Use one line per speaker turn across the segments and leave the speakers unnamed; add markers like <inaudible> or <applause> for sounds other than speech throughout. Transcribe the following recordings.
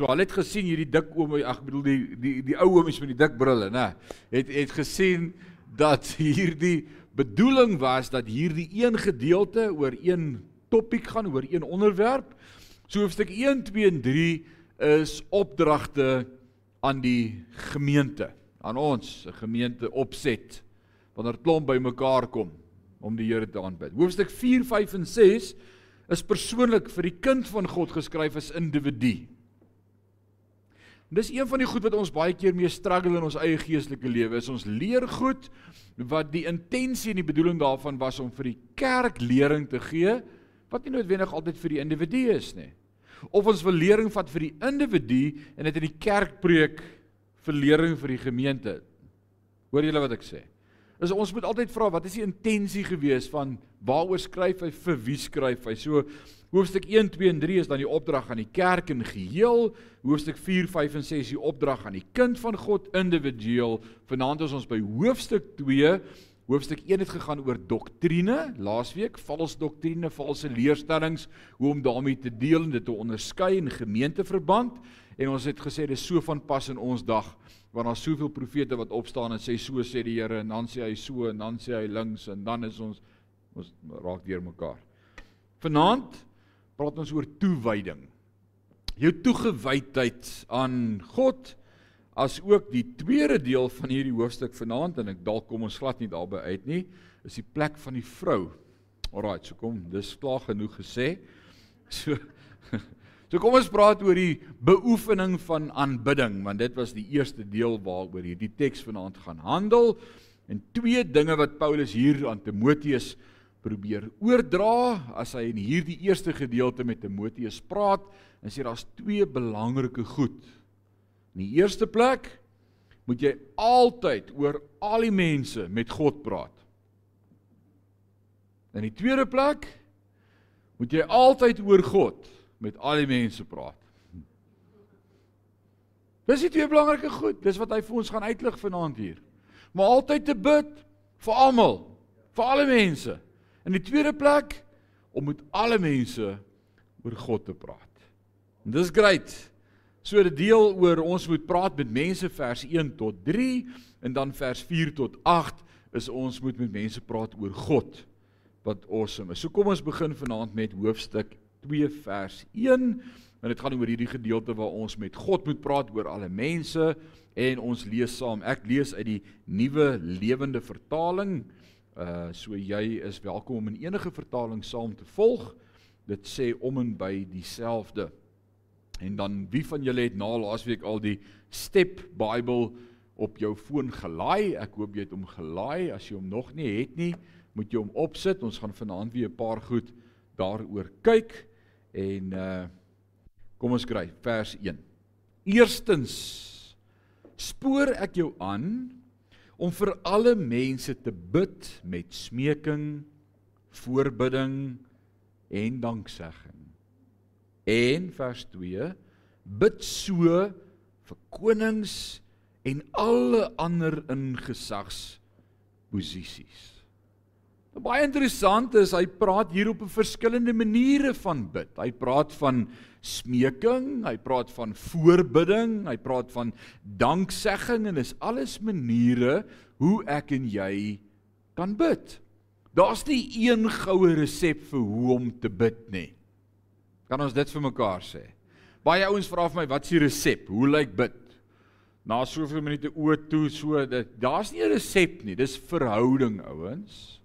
So hulle het gesien hierdie dik oom, ag ek bedoel die die die ou oomies met die dik brille, nê. Het het gesien dat <laughs> hierdie bedoeling was dat hierdie een gedeelte oor een topik gaan, oor een onderwerp. So hoofstuk 1, 2 en 3 is opdragte aan die gemeente, aan ons, 'n gemeente opset wanneer klomp bymekaar kom om die Here te aanbid. Hoofstuk 4, 5 en 6 is persoonlik vir die kind van God geskryf as individu. Dis een van die goed wat ons baie keer mee struggle in ons eie geestelike lewe. Is ons leer goed wat die intensie en die bedoeling daarvan was om vir die kerk lering te gee wat nie noodwendig altyd vir die individu is nie. Of ons wil lering vat vir die individu en dit in die kerk preek vir lering vir die gemeente. Hoor julle wat ek sê? Is ons moet altyd vra wat is die intensie gewees van waaroor skryf hy vir wie skryf hy? So hoofstuk 1, 2 en 3 is dan die opdrag aan die kerk in geheel. Hoofstuk 4, 5 en 6 die opdrag aan die kind van God individueel. Vanaand is ons by hoofstuk 2. Hoofstuk 1 het gegaan oor doktrine, laasweek valse doktrine, valse leerstellings, hoe om daarmee te deel en dit te onderskei in gemeenteverband. En ons het gesê dis so van pas in ons dag want daar's soveel profete wat opstaan en sê so sê die Here en dan sê hy so en dan sê hy links en dan is ons ons raak deur mekaar. Vanaand praat ons oor toewyding. Jou toegewydheid aan God as ook die tweede deel van hierdie hoofstuk vanaand en ek dalk kom ons glad nie daarby uit nie, is die plek van die vrou. Alraai, so kom, dis klaar genoeg gesê. So <laughs> So kom ons praat oor die beoefening van aanbidding want dit was die eerste deel waaroor hierdie teks vanaand gaan handel en twee dinge wat Paulus hier aan Timoteus probeer oordra as hy in hierdie eerste gedeelte met Timoteus praat en sê daar's twee belangrike goed. In die eerste plek moet jy altyd oor al die mense met God praat. In die tweede plek moet jy altyd oor God met al die mense praat. Dis die twee belangrike goed. Dis wat hy vir ons gaan uitlig vanaand hier. Maar altyd te bid vir almal, vir alle mense. In die tweede plek om met alle mense oor God te praat. En dis great. So die deel oor ons moet praat met mense vers 1 tot 3 en dan vers 4 tot 8 is ons moet met mense praat oor God wat awesome is. So kom ons begin vanaand met hoofstuk 2 vers 1 en dit gaan oor hierdie gedeelte waar ons met God moet praat oor alle mense en ons lees saam. Ek lees uit die nuwe lewende vertaling. Uh so jy is welkom om in enige vertaling saam te volg. Dit sê om en by dieselfde. En dan wie van julle het na laasweek al die Step Bible op jou foon gelaai? Ek hoop jy het hom gelaai. As jy hom nog nie het nie, moet jy hom opsit. Ons gaan vanaand weer 'n paar goed daaroor kyk. En uh kom ons kry vers 1. Eerstens spoor ek jou aan om vir alle mense te bid met smeking, voorbidding en danksegging. En vers 2 bid so vir konings en alle ander ingesags posisies. Nou baie interessant is hy praat hier op 'n verskillende maniere van bid. Hy praat van smeking, hy praat van voorbidding, hy praat van danksegging en is alles maniere hoe ek en jy kan bid. Daar's nie een goue resep vir hoe om te bid nie. Kan ons dit vir mekaar sê? Baie ouens vra vir my, wat is die resep? Hoe lyk bid? Na soveel minute oë toe, so dit daar's nie 'n resep nie. Dis verhouding, ouens.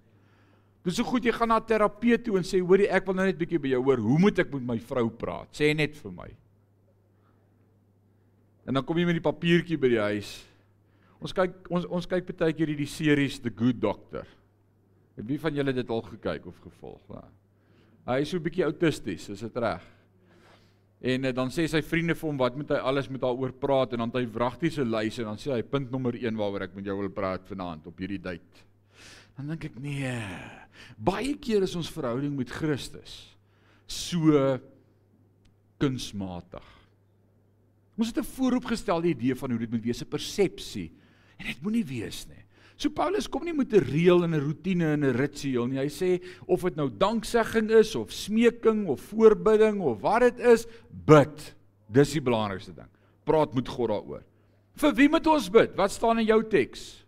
Dis so goed jy gaan na terapie toe en sê hoorie ek wil nou net bietjie by jou hoor, hoe moet ek met my vrou praat? Sê net vir my. En dan kom jy met die papiertjie by die huis. Ons kyk ons ons kyk baie keer hierdie series The Good Doctor. Het wie van julle dit al gekyk of gevolg? Ja. Hy is so 'n bietjie autisties, is dit reg? En uh, dan sê sy vriende vir hom wat moet hy alles met haar oor praat en dan het hy wragtiese lys en dan sê hy punt nommer 1 waaroor ek met jou wil praat vanaand op hierdie date. Dan dink ek nee. Baie keer is ons verhouding met Christus so kunsmatig. Ons het 'n vooropgestelde idee van hoe dit moet wees, 'n persepsie. En dit moenie wees nie. So Paulus kom nie met 'n reël en 'n rotine en 'n ritueel nie. Hy sê of dit nou danksegging is of smeking of voorbidding of wat dit is, bid. Dis die belangrikste ding. Praat met God daaroor. Vir wie moet ons bid? Wat staan in jou teks?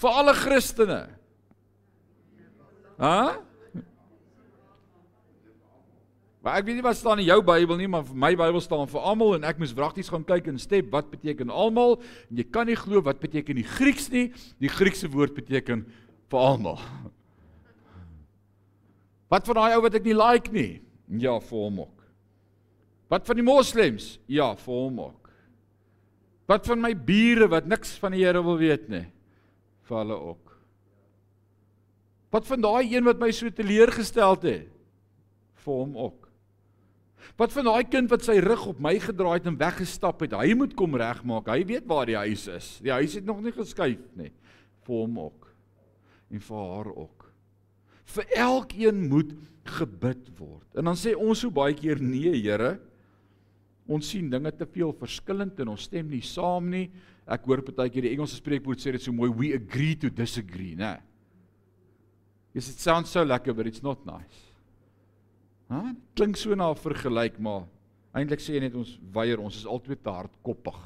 Vir alle Christene. Hæ? Maar ek weet nie wat staan in jou Bybel nie, maar my Bybel staan vir almal en ek moes wragties gaan kyk en step wat beteken almal en jy kan nie glo wat beteken die Grieks nie. Die Griekse woord beteken vir almal. Wat van daai ou wat ek nie like nie? Ja, vir hom ook. Wat van die moslems? Ja, vir hom ook. Wat van my bure wat niks van die Here wil weet nie? Vir hulle ook. Wat van daai een wat my so teleurgestel het? Vir hom ook. Wat van daai kind wat sy rug op my gedraai het en weggestap het? Hy moet kom regmaak. Hy weet waar die huis is. Die huis het nog nie geskuif nie. Vir hom ook. En vir haar ook. Vir elkeen moet gebid word. En dan sê ons so baie keer nee, Here. Ons sien dinge te veel verskillend en ons stem nie saam nie. Ek hoor partykeer die Engelse spreekwoord sê dit so mooi we agree to disagree, né? Yes, it sounds so lekker but it's not nice. Ha? Klink so na 'n vergelyk, maar eintlik sê jy net ons weier, ons is altyd te hardkoppig.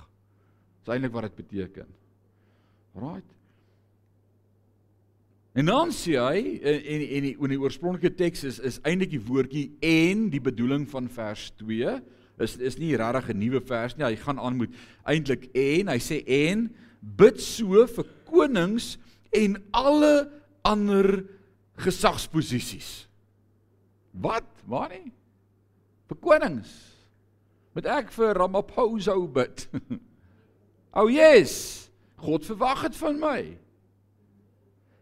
Dis eintlik wat dit beteken. Right? En dan sê hy en en die, die oorspronklike teks is is eintlik die woordjie en die bedoeling van vers 2 is is nie regtig 'n nuwe vers nie. Hy gaan aan met eintlik en hy sê en bid so vir konings en alle ander gesagsposisies. Wat? Waar nie? Vir konings. Moet ek vir Ramaphosa bid? O <laughs> oh yes. God verwag dit van my.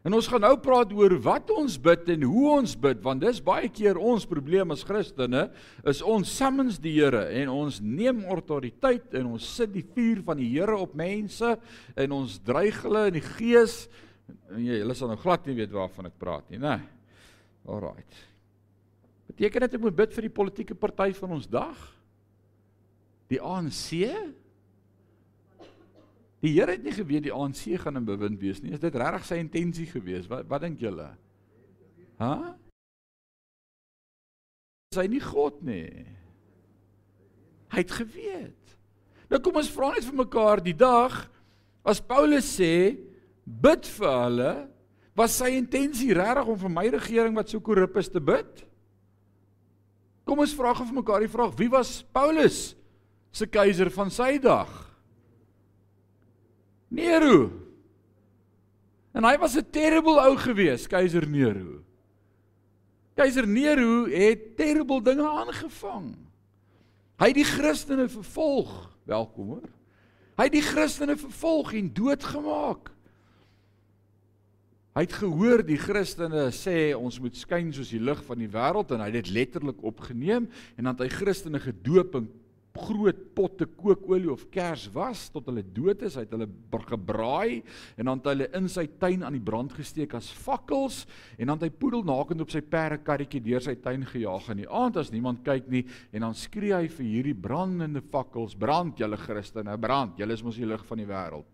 En ons gaan nou praat oor wat ons bid en hoe ons bid want dis baie keer ons probleem as Christene is ons summons die Here en ons neem autoriteit en ons sit die vuur van die Here op mense en ons dreig hulle in die gees en jy hulle sal nou glad nie weet waarvan ek praat nie nê. Alraight. Beteken dit ek moet bid vir die politieke party van ons dag? Die ANC? Die Here het nie geweet die ANC gaan in bewind wees nie. Is dit regtig sy intensie gewees? Wat wat dink julle? Hæ? Sy nie God nie. Hy het geweet. Nou kom ons vra net vir mekaar die dag as Paulus sê bid vir hulle, was sy intensie regtig om vir my regering wat so korrup is te bid? Kom ons vra gou vir mekaar die vraag, wie was Paulus se keiser van sy dag? Nero. En hy was 'n terrible ou gewees, keiser Nero. Keiser Nero het terrible dinge aangevang. Hy het die Christene vervolg, welkom hoor. Hy het die Christene vervolg en doodgemaak. Hy het gehoor die Christene sê ons moet skyn soos die lig van die wêreld en hy het dit letterlik opgeneem en dan het hy Christene gedoop en groot potte kookolie of kers was tot hulle dood is, het hulle gebraai en dan het hulle in sy tuin aan die brand gesteek as fakkels en dan het hy poedelnakend op sy perdekarretjie deur sy tuin gejaag in die aand as niemand kyk nie en dan skree hy vir hierdie brandende fakkels, brand julle Christene, brand, julle is mos die lig van die wêreld.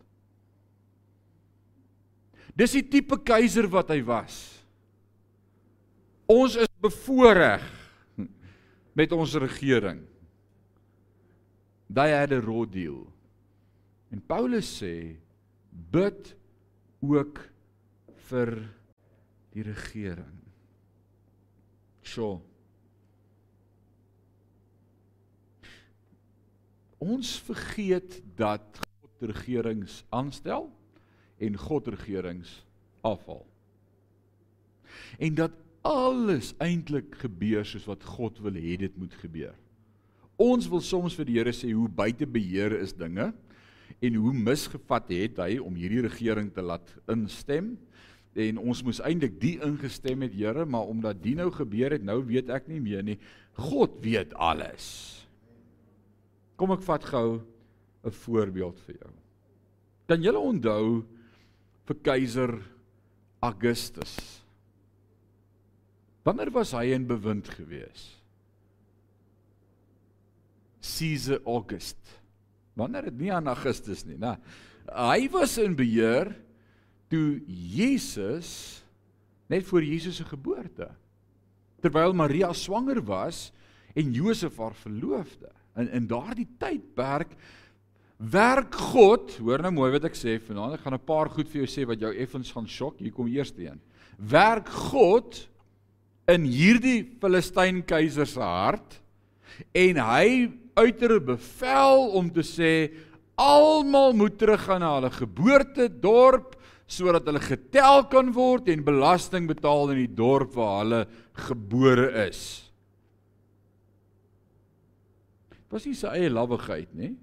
Dis die tipe keiser wat hy was. Ons is bevoordeel met ons regering. They had a raw deal. En Paulus sê bid ook vir die regering. So. Ons vergeet dat God regerings aanstel en God regerings afhaal. En dat alles eintlik gebeur soos wat God wil hê dit moet gebeur. Ons wil soms vir die Here sê hoe buite beheer is dinge en hoe misgevat het hy om hierdie regering te laat instem. En ons moes eintlik die ingestem het Here maar omdat dit nou gebeur het nou weet ek nie meer nie. God weet alles. Kom ek vat gou 'n voorbeeld vir jou. Kan julle onthou vir keiser Augustus? Wanneer was hy in bewind geweest Caesar August. Wanneer dit nie aan Augustus nie, né? Hy was in beheer toe Jesus net voor Jesus se geboorte. Terwyl Maria swanger was en Josef haar verloofde. In in daardie tydperk werk God, hoor nou mooi wat ek sê vanaand, ek gaan 'n paar goed vir jou sê wat jou effens gaan skok. Hier kom eerste een. Werk God in hierdie Filistyn keiser se hart en hy uiter bevel om te sê almal moet teruggaan na hulle geboortedorp sodat hulle getel kan word en belasting betaal in die dorp waar hulle gebore is. Dit was nie sy eie lawwigheid nie.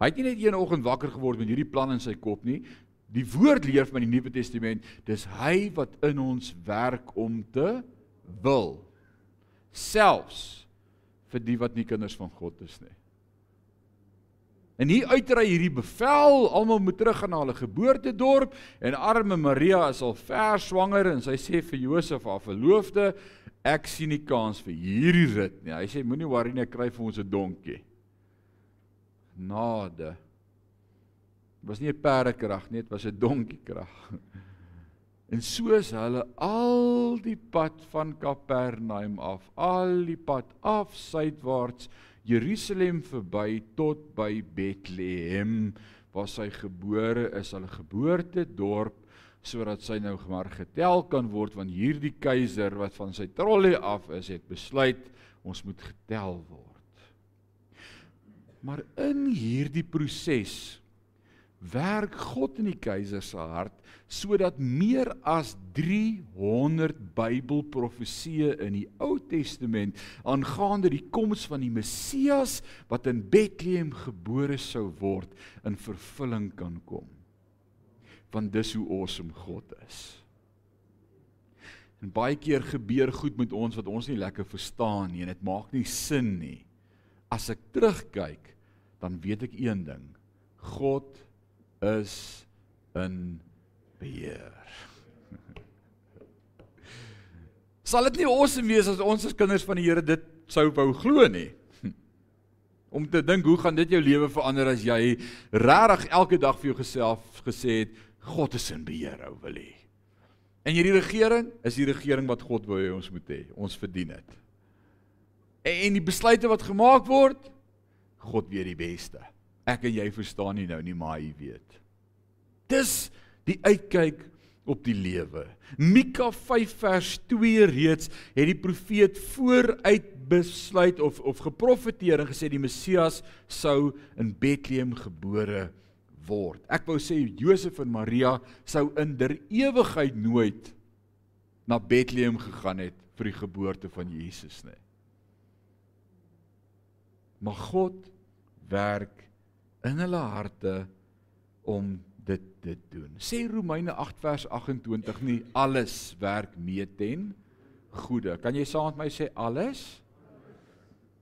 Hy het nie net een oggend wakker geword met hierdie plan in sy kop nie. Die woord leer van die Nuwe Testament, dis hy wat in ons werk om te wil. Selfs vir die wat nie kinders van God is nie. En hier uitry hierdie bevel, almal moet terug gaan na hulle geboortedorp en arme Maria is al ver swanger en sy sê vir Josef haar verloofde, ek sien nie kans vir hierdie rit nie. Hy sê moenie worry nie, kry vir ons 'n donkie. Nade. Dit was nie 'n perdekrag nie, dit was 'n donkiekrag. En soos hulle al die pad van Kapernaum af, al die pad af suidwaarts Jerusalem verby tot by Bethlehem waar sy gebore is, hulle geboortedorp sodat sy nou maar getel kan word want hierdie keiser wat van sy trolle af is, het besluit ons moet getel word. Maar in hierdie proses werk God in die keiser se hart sodat meer as 300 Bybelprofesieë in die Ou Testament aangaande die koms van die Messias wat in Bethlehem gebore sou word in vervulling kan kom. Want dis hoe awesome God is. En baie keer gebeur goed met ons wat ons nie lekker verstaan nie en dit maak nie sin nie. As ek terugkyk, dan weet ek een ding. God is in beheer. <laughs> Sal dit nie awesome wees as ons as kinders van die Here dit sou wou glo nie? <laughs> Om te dink hoe gaan dit jou lewe verander as jy regtig elke dag vir jouself gesê het God is in beheer, ou Willie. En hierdie regering is die regering wat God wou hê ons moet hê. Ons verdien dit. En die besluite wat gemaak word, God weet die beste. Ek en jy verstaan nie nou nie, maar hy weet. Dis die uitkyk op die lewe. Mika 5 vers 2 reeds het die profeet vooruit besluit of of geprofeteer en gesê die Messias sou in Bethlehem gebore word. Ek wou sê Josef en Maria sou in der ewigheid nooit na Bethlehem gegaan het vir die geboorte van Jesus nie. Maar God werk in hulle harte om dit te doen. Sê Romeine 8 vers 28 nie alles werk mee ten goeie. Kan jy saam met my sê alles?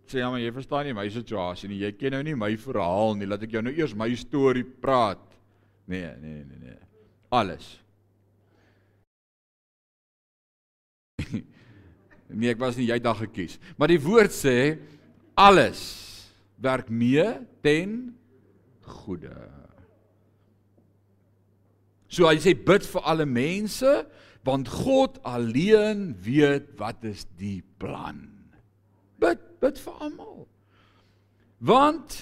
Sê ja, maar jy verstaan nie my situasie nie. Jy ken nou nie my verhaal nie. Laat ek jou nou eers my storie praat. Nee, nee, nee, nee. Alles. <laughs> nee, ek was nie jy dag gekies. Maar die woord sê alles werk mee ten goeie. So hy sê bid vir alle mense want God alleen weet wat is die plan. Bid, bid vir almal. Want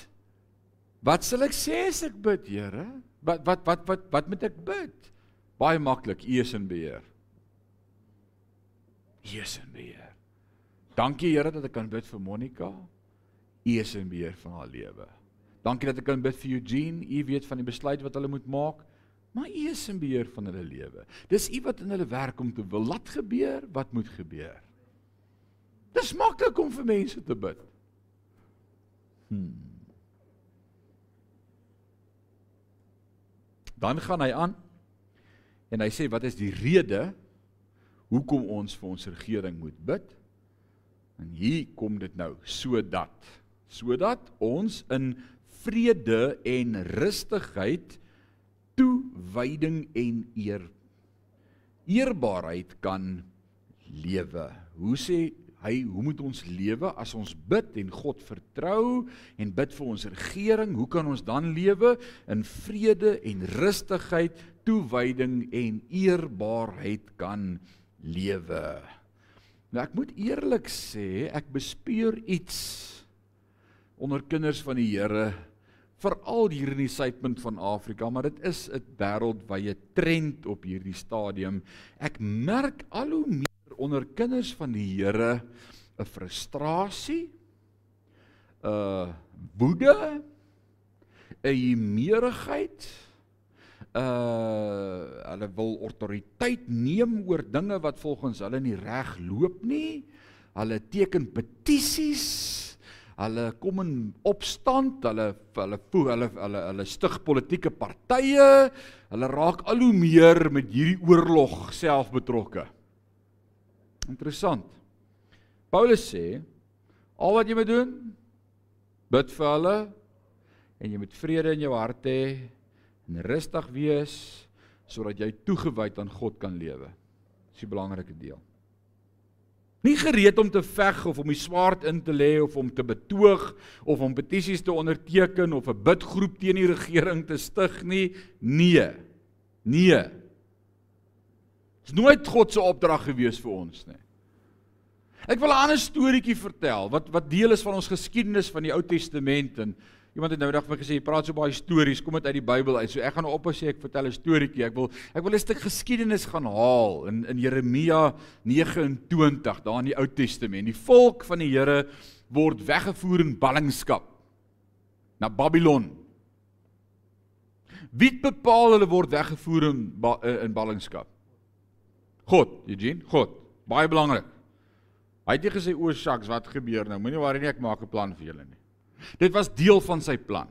wat sal ek sê as ek bid, Here? Wat wat wat wat wat moet ek bid? Baie maklik, U is in beheer. U is in beheer. Dankie Here dat ek kan bid vir Monica. U is in beheer van haar lewe. Dankie dat ek kan bid vir Eugene. U weet van die besluit wat hulle moet maak. Maar U is in beheer van hulle lewe. Dis U wat in hulle werk om te wil laat gebeur wat moet gebeur. Dis maklik om vir mense te bid. Hmm. Dan gaan hy aan en hy sê wat is die rede hoekom ons vir ons regering moet bid? En hier kom dit nou sodat sodat ons in vrede en rustigheid toewyding en eer eerbaarheid kan lewe. Hoe sê hy hoe moet ons lewe as ons bid en God vertrou en bid vir ons regering? Hoe kan ons dan lewe in vrede en rustigheid, toewyding en eerbaarheid kan lewe? Nou ek moet eerlik sê, ek bespeur iets onder kinders van die Here veral hier in die suidpunt van Afrika, maar dit is 'n wêreldwye trend op hierdie stadium. Ek merk al hoe meer onder kinders van die Here 'n frustrasie, 'n woede, 'n humeurigheid. Uh hulle wil autoriteit neem oor dinge wat volgens hulle nie reg loop nie. Hulle teken petisies hulle kom in opstand, hulle hulle hulle hulle hulle stig politieke partye, hulle raak al hoe meer met hierdie oorlog self betrokke. Interessant. Paulus sê al wat jy moet doen, bid vir hulle en jy moet vrede in jou hart hê en rustig wees sodat jy toegewyd aan God kan lewe. Dis die belangrike deel. Nie gereed om te veg of om die swaard in te lê of om te betoog of om petisies te onderteken of 'n bidgroep teen die regering te stig nie. Nee. Nee. Dit is nooit God se opdrag gewees vir ons nie. Ek wil 'n ander storieetjie vertel wat wat deel is van ons geskiedenis van die Ou Testament en Iemand het nou dag vir gesê jy praat so baie stories, kom dit uit die Bybel uit. So ek gaan nou ophou sê ek vertel 'n storieetjie. Ek wil ek wil 'n stuk geskiedenis gaan haal in in Jeremia 29 daar in die Ou Testament. Die volk van die Here word weggevoer in ballingskap na Babylon. Wie bepaal hulle word weggevoer in eh, in ballingskap? God, Eugene, God. Baie belangrik. Hy het nie gesê o, shucks, wat gebeur nou? Moenie worry nie, ek maak 'n plan vir julle nie. Dit was deel van sy plan.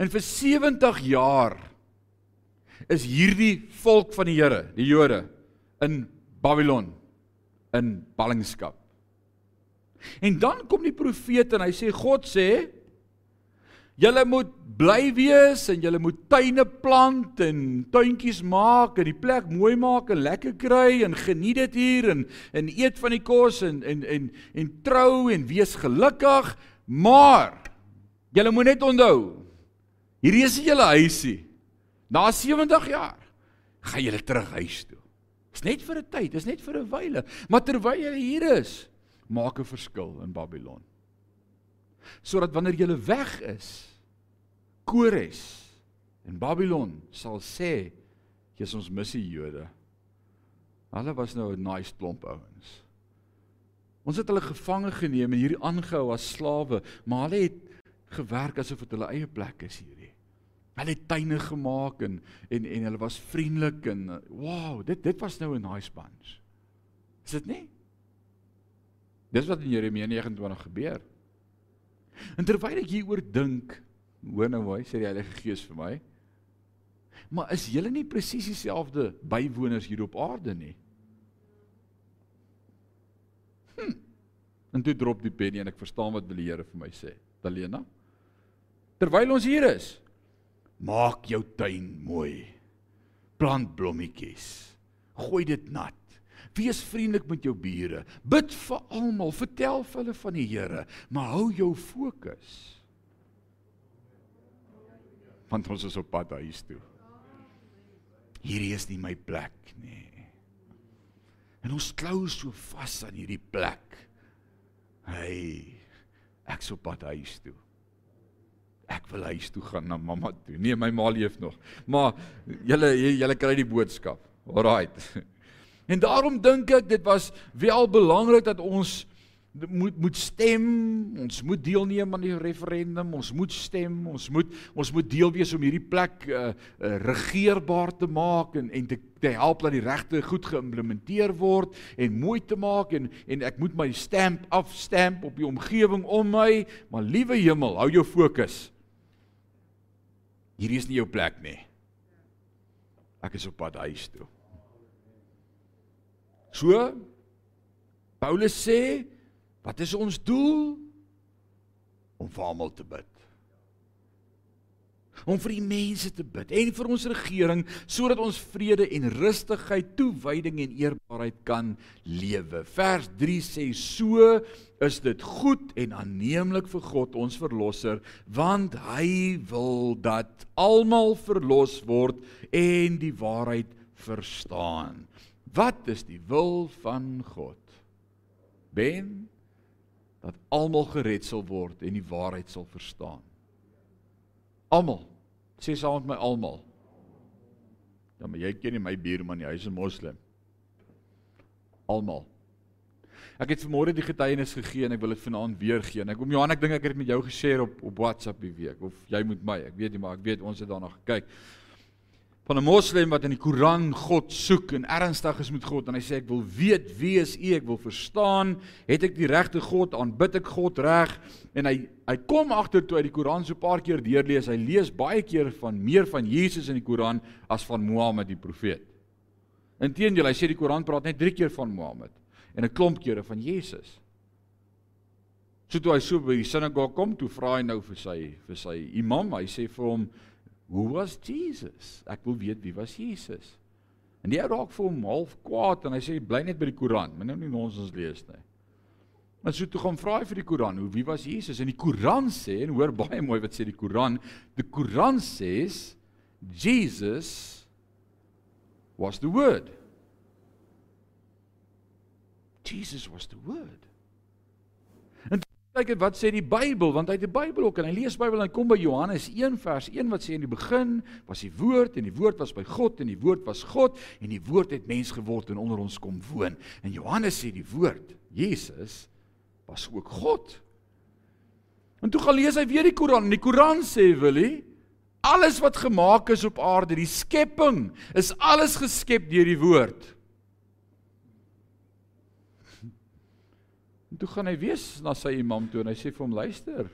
En vir 70 jaar is hierdie volk van die Here, die Jode in Babylon in ballingskap. En dan kom die profeet en hy sê God sê julle moet bly wees en julle moet tuine plant en tuintjies maak en die plek mooi maak en lekker kry en geniet dit hier en en eet van die kos en en en en trou en wees gelukkig Maar julle moet net onthou, hierdie is julle huisie. Na 70 jaar gaan julle terug huis toe. Dis net vir 'n tyd, dis net vir 'n wyle, maar terwyl jy hier is, maak 'n verskil in Babylon. Sodat wanneer jy weg is, Kores en Babylon sal sê, "Jy's ons missie Jode." Hulle was nou 'n nice klomp ouens. Ons het hulle gevange geneem en hierdie aangehou as slawe, maar hulle het gewerk asof dit hulle eie plek is hierdie. Hulle het tuine gemaak en en en hulle was vriendelik en wow, dit dit was nou 'n nice bunch. Is dit nie? Dis wat in Jeremia 29 gebeur. En terwyl ek hieroor dink, hoor nou mooi, sê die Heilige Gees vir my. Maar is julle nie presies dieselfde bywoners hier op aarde nie? Hm. En toe drop die penny en ek verstaan wat wil die Here vir my sê. Dalena. Terwyl ons hier is, maak jou tuin mooi. Plant blommetjies. Gooi dit nat. Wees vriendelik met jou bure. Bid vir almal, vertel vir hulle van die Here, maar hou jou fokus. Want ons is op pad huis toe. Hierdie is nie my plek nie. En ons klou so vas aan hierdie plek. Hey, ek sou pad huis toe. Ek wil huis toe gaan na mamma toe. Nee, my ma leef nog. Maar julle julle kry die boodskap. Alraight. <laughs> En daarom dink ek dit was wel belangrik dat ons moet moet stem, ons moet deelneem aan die referendum, ons moet stem, ons moet ons moet deel wees om hierdie plek uh, uh, regeerbaar te maak en en te, te help dat die regte goed geïmplementeer word en mooi te maak en en ek moet my stamp afstamp op die omgewing om my, maar liewe hemel, hou jou fokus. Hierdie is nie jou plek nie. Ek is op pad huis toe. So Paulus sê Wat is ons doel? Om vir almal te bid. Om vir die mense te bid en vir ons regering sodat ons vrede en rustigheid, toewyding en eerbaarheid kan lewe. Vers 3 sê so is dit goed en aanneemlik vir God ons verlosser want hy wil dat almal verlos word en die waarheid verstaan. Wat is die wil van God? Ben dat almal gered sal word en die waarheid sal verstaan. Almal. Sê saam met my almal. Ja, maar jy ken nie my buurman nie, hy's 'n moslim. Almal. Ek het vanmôre die getuienis gegee en ek wil dit vanaand weer gee. En ek kom Johan, ek dink ek het dit met jou geshare op op WhatsApp die week of jy moet my. Ek weet nie maar ek weet ons het daarna gekyk. Van 'n moslim wat in die Koran God soek en ernstig is met God en hy sê ek wil weet wie is U? Ek wil verstaan, het ek die regte God? Aanbid ek God reg? En hy hy kom agter toe hy die Koran so 'n paar keer deurlees. Hy lees baie keer van meer van Jesus in die Koran as van Mohammed die profeet. Inteendeel, hy sê die Koran praat net 3 keer van Mohammed en 'n klomp kere van Jesus. So toe hy so by die sinagoge kom, toe vra hy nou vir sy vir sy imam, hy sê vir hom, "Who was Jesus?" Ek wil weet wie was Jesus. En die ou raak vir hom half kwaad en hy sê, "Bly net by die Koran, moenie nou nie nonsens lees nie." Maar so toe gaan vra hy vir die Koran, "Hoe wie was Jesus?" En die Koran sê, en hoor baie mooi wat sê die Koran, die Koran sê Jesus was the word. Jesus was the word. Kyk net wat sê die Bybel, want hy het die Bybel ook en hy lees Bybel en hy kom by Johannes 1 vers 1 wat sê in die begin was die woord en die woord was by God en die woord was God en die woord het mens geword en onder ons kom woon. En Johannes sê die woord, Jesus was ook God. En toe gaan lees hy weer die Koran en die Koran sê wil hy alles wat gemaak is op aarde, die skepping, is alles geskep deur die woord. En toe gaan hy weer na sy imam toe en hy sê vir hom luister.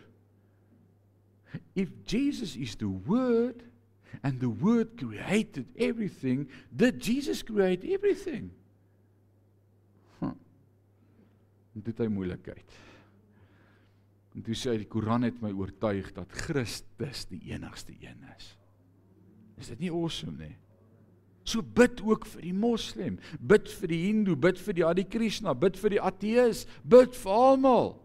If Jesus is the word and the word created everything, did Jesus create everything? Hm. Dit is 'n moeilikheid. En toe sê hy die Koran het my oortuig dat Christus die enigste een is. Is dit nie awesome nie? So bid ook vir die moslem, bid vir die hindoe, bid vir die Hare Krishna, bid vir die ateës, bid vir almal.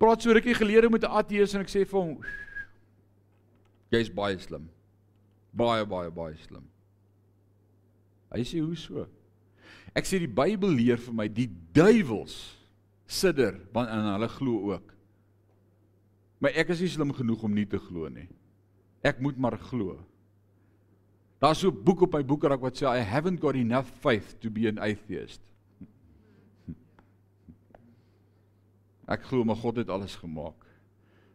Praat so rukkie gelede met 'n ateës en ek sê vir hom jy's baie slim. Baie baie baie slim. Hy sê hoe so? Ek sê die Bybel leer vir my die duiwels sidder want en hulle glo ook. Maar ek is nie slim genoeg om nie te glo nie. Ek moet maar glo. Daar's so 'n boek op my boekrak wat sê I haven't got enough faith to be an atheist. Ek glo maar God het alles gemaak.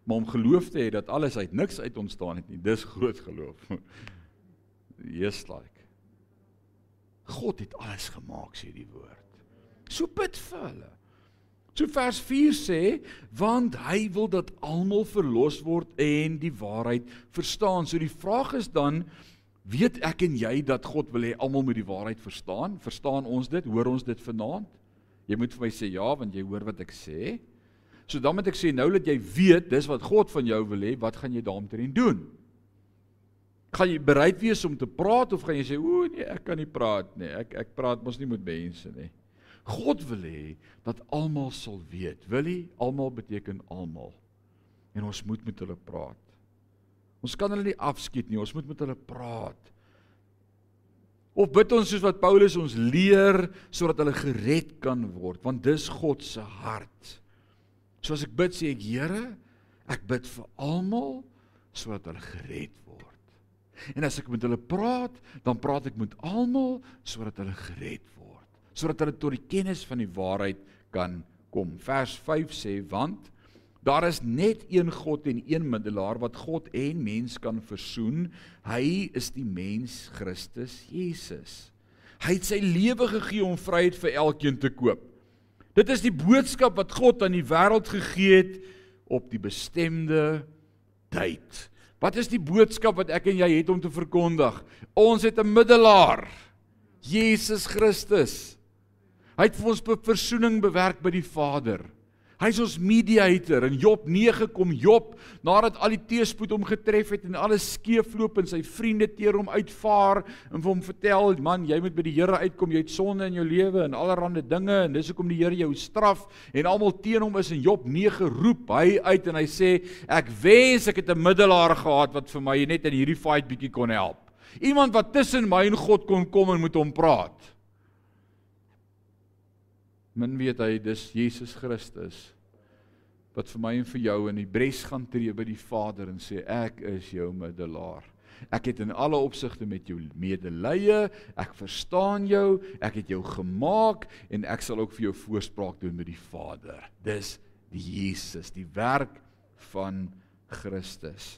Maar om geloof te hê dat alles uit niks uit ontstaan het nie, dis groot geloof. <laughs> Yes like. God het alles gemaak sê die woord. So bid vir hulle. So vers 4 sê want hy wil dat almal verlos word en die waarheid verstaan. So die vraag is dan Weet ek en jy dat God wil hê almal moet die waarheid verstaan? Verstaan ons dit? Hoor ons dit vanaand? Jy moet vir my sê ja want jy hoor wat ek sê. So dan moet ek sê nou dat jy weet dis wat God van jou wil hê, wat gaan jy daarmee doen? Gaan jy bereid wees om te praat of gaan jy sê o nee, ek kan nie praat nie. Ek ek praat mos nie met mense nie. God wil hê dat almal sal weet. Wil hy? Almal beteken almal. En ons moet met hulle praat. Ons kan hulle nie afskiet nie. Ons moet met hulle praat. Of bid ons soos wat Paulus ons leer sodat hulle gered kan word, want dis God se hart. So as ek bid sê ek Here, ek bid vir almal sodat hulle gered word. En as ek met hulle praat, dan praat ek met almal sodat hulle gered word, sodat hulle tot die kennis van die waarheid kan kom. Vers 5 sê want Daar is net een God en een middelaar wat God en mens kan versoen. Hy is die mens Christus Jesus. Hy het sy lewe gegee om vryheid vir elkeen te koop. Dit is die boodskap wat God aan die wêreld gegee het op die bestemde tyd. Wat is die boodskap wat ek en jy het om te verkondig? Ons het 'n middelaar, Jesus Christus. Hy het vir ons versoening bewerk by die Vader. Hy's ons mediator. In Job 9 kom Job nadat al die teëspoed hom getref het en alles skeefloop en sy vriende teer hom uitvaar en vir hom vertel, man, jy moet by die Here uitkom. Jy het sonde in jou lewe en allerlei dinge en dis hoekom die Here jou straf en almal teen hom is in Job 9 roep hy uit en hy sê ek wens ek het 'n middelaar gehad wat vir my net in hierdie fight bietjie kon help. Iemand wat tussen my en God kon kom en met hom praat. Min weet hy dis Jesus Christus wat vir my en vir jou in die bres gaan tree by die Vader en sê ek is jou middelaar. Ek het in alle opsigte met jou medelee. Ek verstaan jou. Ek het jou gemaak en ek sal ook vir jou voorspraak doen met die Vader. Dis die Jesus, die werk van Christus.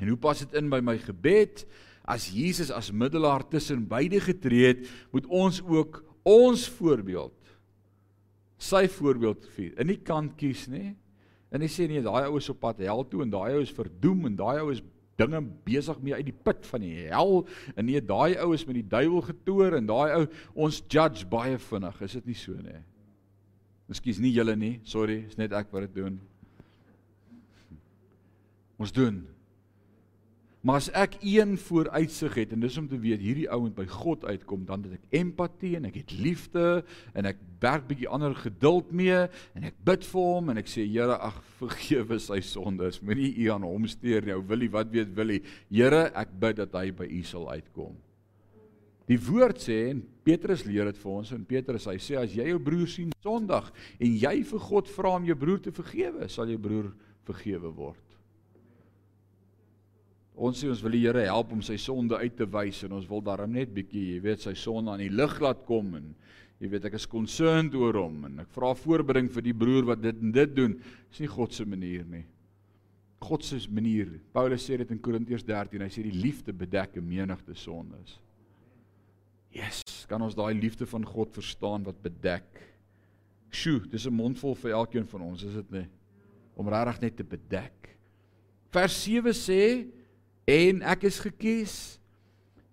En hoe pas dit in by my gebed? As Jesus as middelaar tussen beide getree het, moet ons ook ons voorbeeld sy voorbeeld vier. In die kant kies, nê? En hy sê nee, daai ou is op pad hel toe en daai ou is verdoem en daai ou is dinge besig mee uit die put van die hel en nee, daai ou is met die duiwel getoer en daai ou ons judge baie vinnig, is dit nie so nie? Miskien nie julle nie, sorry, is net ek wat dit doen. Ons doen Maar as ek een vooruitsig het en dis om te weet hierdie ou moet by God uitkom, dan het ek empatie en ek het liefde en ek werk bietjie ander geduld mee en ek bid vir hom en ek sê Here, ag vergewe sy sondes. Moenie u aan hom steur nie. Ou wil hy wat weet wil hy. Here, ek bid dat hy by u sal uitkom. Die woord sê en Petrus leer dit vir ons en Petrus hy sê as jy jou broer sien sondig en jy vir God vra om jou broer te vergewe, sal jou broer vergewe word. Ons sê ons wil die Here help om sy sonde uit te wys en ons wil daarom net bietjie, jy weet, sy sonde aan die lig laat kom en jy weet ek is concerned oor hom en ek vra voorbring vir die broer wat dit en dit doen. Dis nie God se manier nie. God se manier. Paulus sê dit in Korintiërs 13. Hy sê die liefde bedek 'n menigte sondes. Yes, kan ons daai liefde van God verstaan wat bedek? Sjoe, dis 'n mondvol vir elkeen van ons, is dit nie? Om regtig net te bedek. Vers 7 sê en ek is gekies.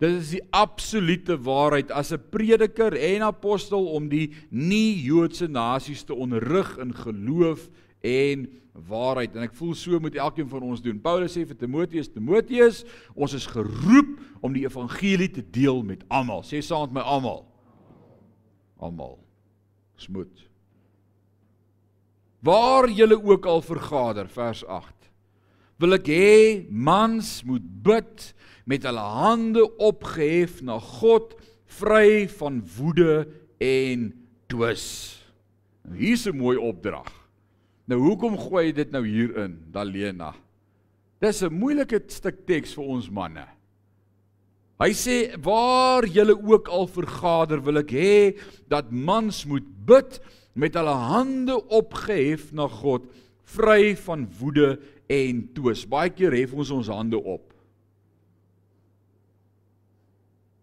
Dit is die absolute waarheid as 'n prediker en apostel om die nie-Joodse nasies te onderrig in geloof en waarheid. En ek voel so moet elkeen van ons doen. Paulus sê vir Timoteus, Timoteus, ons is geroep om die evangelie te deel met almal. Sê saam met my almal. Almal. Smoot. Waar julle ook al vergader, vers 8 wil ek hê mans moet bid met hulle hande opgehef na God vry van woede en twis. Nou hier's 'n mooi opdrag. Nou hoekom gooi jy dit nou hier in, Dalena? Dis 'n moeilike stuk teks vir ons manne. Hy sê waar julle ook al vergader wil ek hê dat mans moet bid met hulle hande opgehef na God vry van woede en twis. Baie keer hef ons ons hande op.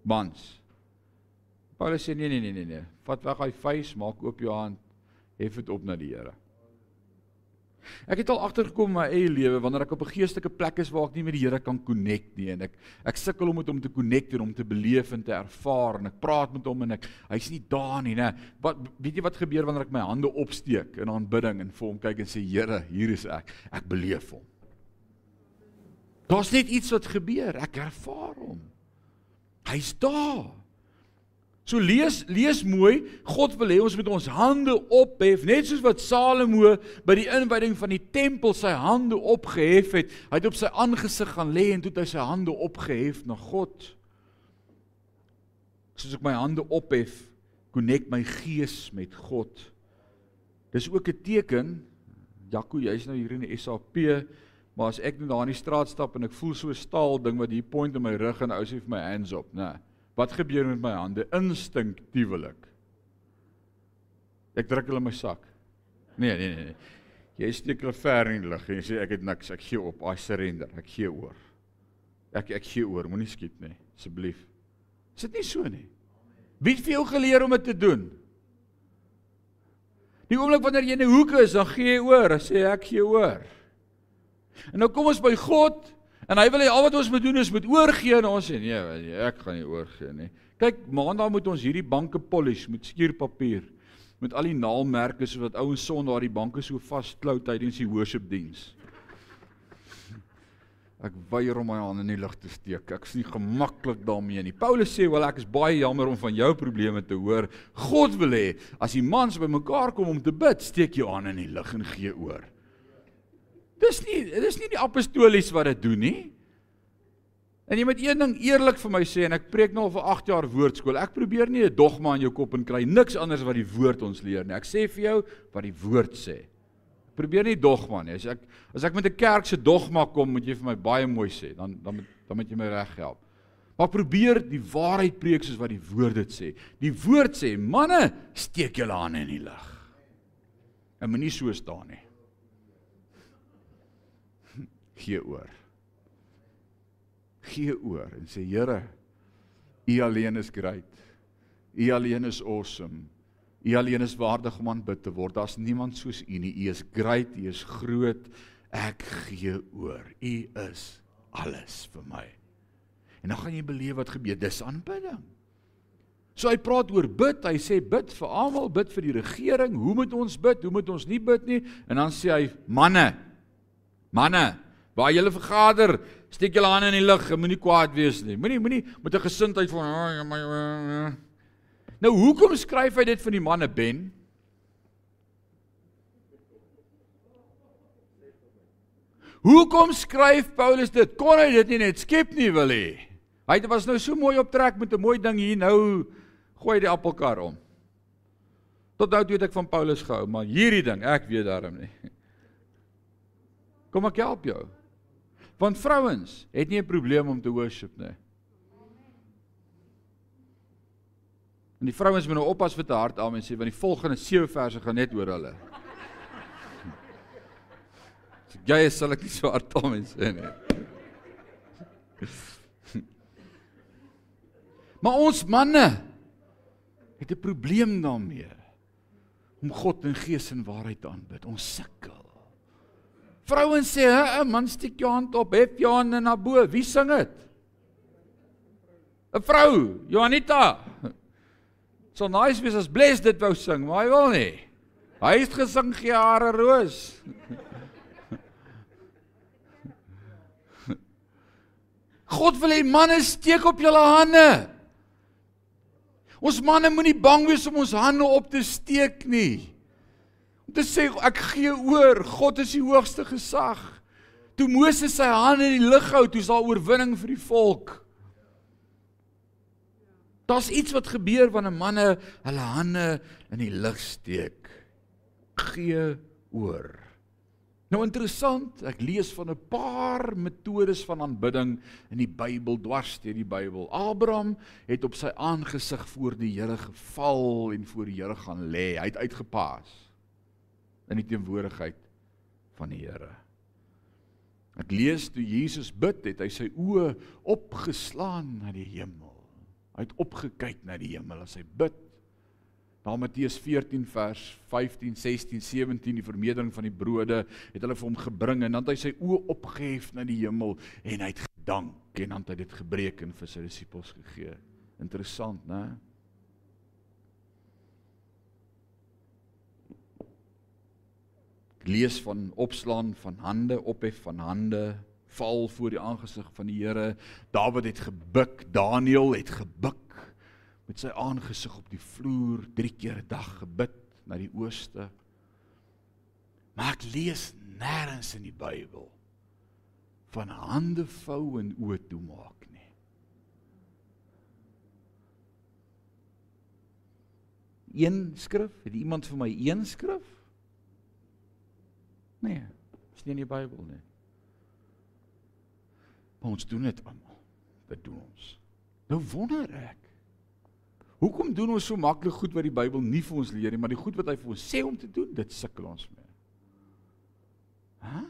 Mans. Paulus sê nee nee nee nee nee. Vat weg daai vuis, maak oop jou hand, hef dit op na die Here. Ek het al agtergekom in my eie lewe wanneer ek op 'n geestelike plek is waar ek nie met die Here kan connect nie en ek ek sukkel om met hom te connect en om te beleef en te ervaar en ek praat met hom en ek hy's nie daar nie, né? Wat weet jy wat gebeur wanneer ek my hande opsteek in aanbidding en vir hom kyk en sê Here, hier is ek. Ek beleef hom. Daar's net iets wat gebeur. Ek ervaar hom. Hy's daar. So lees lees mooi, God wil hê ons moet ons hande ophef, net soos wat Salomo by die inwyding van die tempel sy hande opgehef het. Hy het op sy aangesig gaan lê en toe het hy sy hande opgehef na God. Soos ek my hande ophef, connect my gees met God. Dis ook 'n teken Jaco, jy's nou hier in die SAP, maar as ek nou daar in die straat stap en ek voel so 'n staal ding wat hier point in my rug en ou sê vir my hands op, né? Nee. Wat gebeur met my hande instinktiewelik? Ek druk hulle in my sak. Nee, nee, nee. nee. Jy steek hulle ver in die lug en jy sê ek het niks, ek gee op, I surrender, ek gee oor. Ek ek gee oor, moenie skiet nie, asseblief. Is dit nie so nie? Wie het vir jou geleer om dit te doen? Die oomblik wanneer jy in 'n hoek is, dan gee jy oor, dan sê ek gee oor. En nou kom ons by God En hy wil hê al wat ons moet doen is moet oorgee en ons sê nee, ek gaan nie oorgee nie. Kyk, maandag moet ons hierdie banke polish met skuurpapier met al die naalmerke sodat ouens son daar die banke so vasklou tydens die worship diens. Ek weier om my hande in die lug te steek. Ek is nie gemaklik daarmee nie. Paulus sê wel ek is baie jammer om van jou probleme te hoor. God wil hê as die mans bymekaar kom om te bid, steek jou aan in die lug en gee oor. Dis nie dis nie die apostolies wat dit doen nie. En jy moet een ding eerlik vir my sê en ek preek nou al vir 8 jaar woordskool. Ek probeer nie 'n dogma in jou kop en kry niks anders wat die woord ons leer nie. Ek sê vir jou wat die woord sê. Ek probeer nie dogma nie. As ek as ek met 'n kerk se dogma kom, moet jy vir my baie mooi sê. Dan dan moet dan moet jy my reg help. Maar probeer die waarheid preek soos wat die woord dit sê. Die woord sê: "Manne, steek julle hande in die lug." En moenie so staan nie. Gee oor. Gee oor en sê Here, U alleen is great. U alleen is awesome. U alleen is waardig om aanbid te word. Daar's niemand soos U nie. U is great, U is groot. Ek gee oor. U is alles vir my. En dan gaan jy beleef wat gebeur. Dis aanbidding. So hy praat oor bid. Hy sê bid vir almal, bid vir die regering. Hoe moet ons bid? Hoe moet ons nie bid nie? En dan sê hy manne. Manne, waar julle vergader, steek julle hande in die lug. Moenie kwaad wees nie. Moenie moenie met 'n gesindheid van Nou hoekom skryf hy dit van die manne Ben? Hoekom skryf Paulus dit? Kon hy dit nie net skep nie wil hê? Hy was nou so mooi op trek met 'n mooi ding hier nou gooi die appelkar om. Tot nou toe het ek van Paulus gehou, maar hierdie ding, ek weet daarom nie. Kom ek help jou. Want vrouens het nie 'n probleem om te worship nie. En die vrouens moet nou oppas vir te hard aan en sê want die volgende 7 verse gaan net oor hulle. So jy sal ek nie so hard aan sê nie. Maar ons manne het 'n probleem daarmee om God in gees en waarheid aanbid. Ons sukkel. Vrouens sê, "Hæ, man, steek jou hand op, hef jou hand na bo. Wie sing dit?" 'n Vrou, Johanita. <laughs> So nice wees as bless dit wou sing, maar hy wil nie. Hy het gesing gee hare roos. <laughs> God wil hê manne steek op julle hande. Ons manne moenie bang wees om ons hande op te steek nie. Te sê ek gee oor, God is die hoogste gesag. Toe Moses sy hande in die lug hou, toe is daar oorwinning vir die volk. Daar's iets wat gebeur wanneer manne hulle hande in die lug steek. Gee oor. Nou interessant, ek lees van 'n paar metodes van aanbidding in die Bybel, dwars deur die Bybel. Abraham het op sy aangesig voor die Here geval en voor die Here gaan lê. Hy het uitgepaas in die teenwoordigheid van die Here. Ek lees toe Jesus bid het, hy sy oë opgeslaan na die hemel. Hy het opgekyk na die hemel as hy bid. Na Matteus 14 vers 15, 16, 17 die vermeerdering van die brode het hulle vir hom gebring en dan het hy sy oë opgehef na die hemel en hy het gedank en dan het hy dit gebreek en vir sy disippels gegee. Interessant, né? Lees van opslaan van hande, ophef van hande, val voor die aangesig van die Here. Dawid het gebuk, Daniël het gebuk met sy aangesig op die vloer 3 keer 'n dag gebid na die ooste. Maar ek lees nêrens in die Bybel van hande vou en oë toemaak nie. Een skrif, het iemand vir my een skrif? Nee, is nie in die Bybel nie. Maar ons doen dit almal. Dit doen ons. Nou wonder ek Hoekom doen ons so maklik goed wat die Bybel nie vir ons leer nie, maar die goed wat hy vir ons sê om te doen, dit sukkel ons mee. Hæ?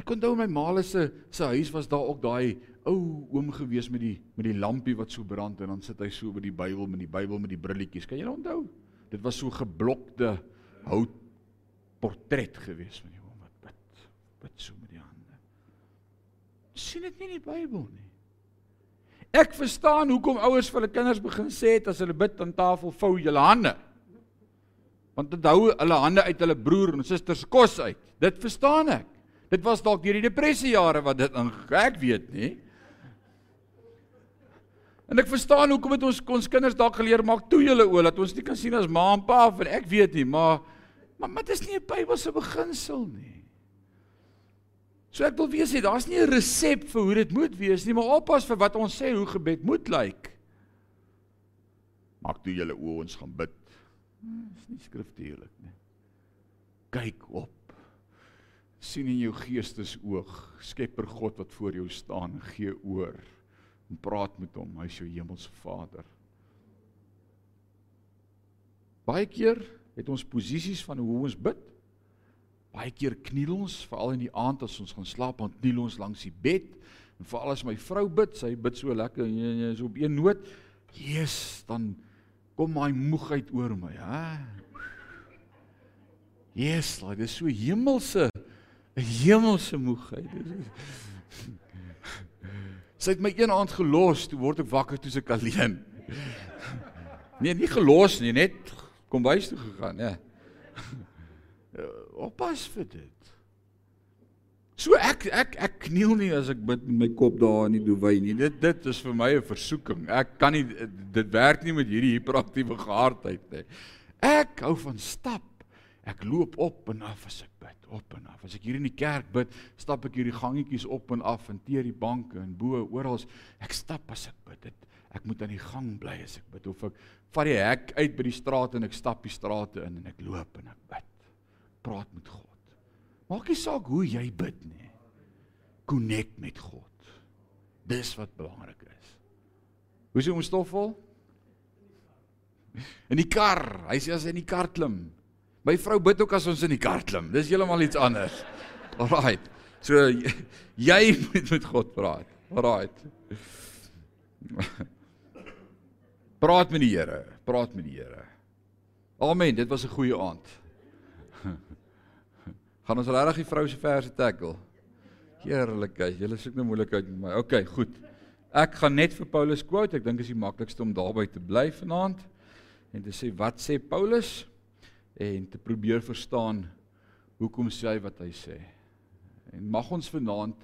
Ek kon onthou my ma se se huis was daar ook daai ou oom gewees met die met die lampie wat so brand en dan sit hy so by die Bybel met die Bybel met die brilletjies. Kan jy onthou? Dit was so geblokte hout portret gewees van die oom wat bid. Bid so met die hande. sien dit nie in die Bybel nie. Ek verstaan hoekom ouers vir hulle kinders begin sê het as hulle bid aan tafel vou julle hande. Want dit hou hulle hande uit hulle broer en susters kos uit. Dit verstaan ek. Dit was dalk deur die depressie jare wat dit in ek weet nie. En ek verstaan hoekom het ons ons kinders dalk geleer maak toe julle oë dat ons nie kan sien as ma en pa of ek weet nie, maar maar dit is nie 'n Bybelse beginsel nie. So ek wil weet, daar's nie 'n resep vir hoe dit moet wees nie, maar oppas vir wat ons sê hoe gebed moet lyk. Maak toe julle oë ons gaan bid. Dis nie skriftuurlik nie. Kyk op. sien in jou geestesoog, Skepper God wat voor jou staan, gee oor en praat met hom. Hy's jou hemelse Vader. Baie keer het ons posisies van hoe ons bid. Baie keer kniel ons, veral in die aand as ons gaan slaap, dan kniel ons langs die bed. En veral as my vrou bid, sy bid so lekker en jy is op een noot. Jesus, dan kom my moegheid oor my, hè? Jesus, dit is so hemelse 'n hemelse moegheid. <laughs> Sy het my een aand gelos, toe word ek wakker toe ek alleen. <laughs> Nee, nie gelos nie, net kom bys toe gegaan, <laughs> ja. Oppas vir dit. So ek ek ek kniel nie as ek bid met my kop daar in die duwy nie. Dit dit is vir my 'n versoeking. Ek kan nie dit werk nie met hierdie hiperaktiewe gehardheid nie. Ek hou van stap. Ek loop op en af as ek bid, op en af. As ek hier in die kerk bid, stap ek hierdie gangetjies op en af en teer die banke en bo oral. Ek stap as ek bid. Dit ek moet aan die gang bly as ek bid of ek vat die hek uit by die straat en ek stap die strate in en ek loop en ek bid. Praat met God. Maak nie saak hoe jy bid nie. Connect met God. Dis wat belangrik is. Hoe is ons stoffel? In die kar. Hy sê as hy in die kar klim. My vrou bid ook as ons in die kar klim. Dis heeltemal iets anders. Alraai. So jy <laughs> moet met God praat. Alraai. <laughs> Praat met die Here, praat met die Here. Amen, dit was 'n goeie aand. <laughs> Gaan ons regtig die vrou se verse tackle? Heerlikheid, julle soek nou moeilikheid met my. OK, goed. Ek gaan net vir Paulus quote. Ek dink is die maklikste om daarby te bly vanaand en te sê wat sê Paulus en te probeer verstaan hoekom sê hy wat hy sê. En mag ons vanaand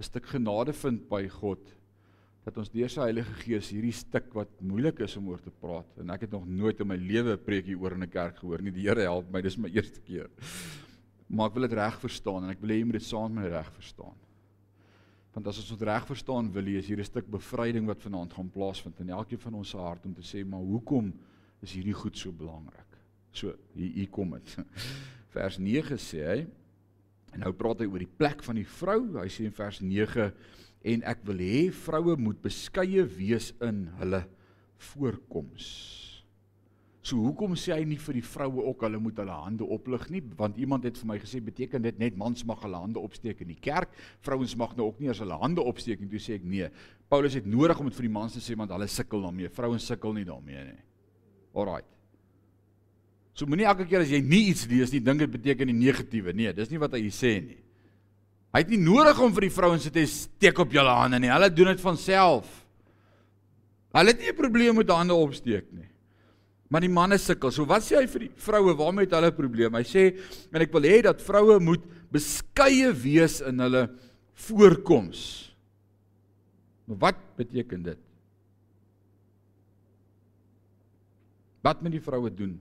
'n stuk genade vind by God dat ons deur sy Heilige Gees hierdie stuk wat moeilik is om oor te praat en ek het nog nooit in my lewe 'n preekie oor in 'n kerk gehoor nie. Die Here help my, dis my <laughs> eerste keer. Maar ek wil dit reg verstaan en ek wil hê jy moet dit saam met my reg verstaan. Want as ons dit reg verstaan wil jy is hier 'n stuk bevryding wat vanaand gaan plaasvind in elkeen van ons se hart om te sê maar hoekom is hierdie goed so belangrik? So hier hier kom dit. <laughs> Vers 9 sê hy en nou praat hy oor die plek van die vrou. Hy sê in vers 9 en ek wil hê vroue moet beskeie wees in hulle voorkoms. So hoekom sê hy nie vir die vroue ook hulle moet hulle hande oplig nie? Want iemand het vir my gesê beteken dit net mans mag hulle hande opsteek in die kerk, vrouens mag nou ook nie as hulle hande opsteek nie. Toe sê ek nee. Paulus het nodig om dit vir die mans te sê want hulle sukkel daarmee. Vrouens sukkel nie daarmee nie. Alraai. So moenie elke keer as jy nie iets lees nie, dink dit beteken die negatiewe. Nee, dis nie wat hy sê nie. Hy het nie nodig om vir die vrouens te steek op julle hande nie. Hulle doen dit van self. Hulle het nie 'n probleem met hande opsteek nie. Maar die manne sukkel. So wat sê hy vir die vroue? Waarmee het hulle 'n probleem? Hy sê en ek wil hê dat vroue moet beskeie wees in hulle voorkoms. Maar wat beteken dit? Wat moet die vroue doen?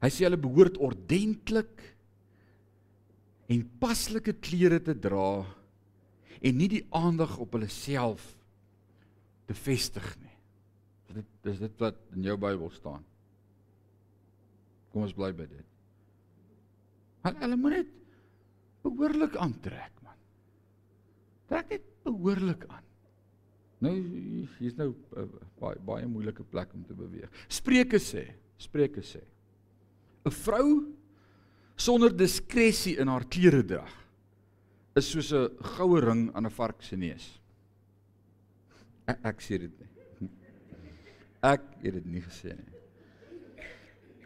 Hy sê hulle behoort ordentlik en paslike klere te dra en nie die aandag op hulle self te vestig nie. Dit dis dit wat in jou Bybel staan. Kom ons bly by dit. Maar hulle moet net behoorlik aantrek, man. Trek net behoorlik aan. Nou hier's nou 'n uh, baie baie moeilike plek om te beweeg. Spreuke sê, Spreuke sê 'n vrou sonder diskresie in haar klere dra is soos 'n goue ring aan 'n vark se neus. Ek, ek sê dit nie. <laughs> Ek het dit nie gesê nie.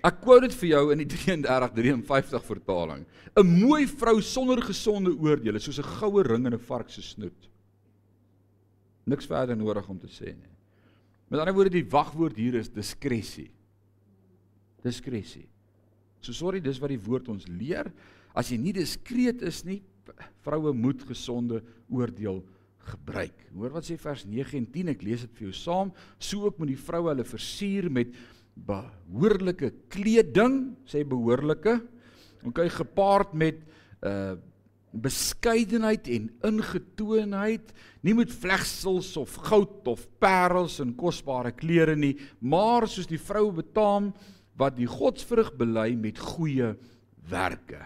Ek quote dit vir jou in die <laughs> 3353 vertaling. 'n Mooi vrou sonder gesonde oordeele soos 'n goue ring in 'n vark se snoet. Niks verder nodig om te sê nie. Met ander woorde die wagwoord hier is diskresie. Diskresie. So sorry, dis wat die woord ons leer. As jy nie diskreet is nie, vroue moet gesonde oordeel gebruik. Hoor wat sê vers 9 en 10, ek lees dit vir jou saam. So ook moet die vroue hulle versier met behoorlike kleding, sê behoorlike. OK, gepaard met uh beskeidenheid en ingetogenheid, nie met vlegsels of goud of parels en kosbare klere nie, maar soos die vrou betaam wat die godsvrug bely met goeie werke.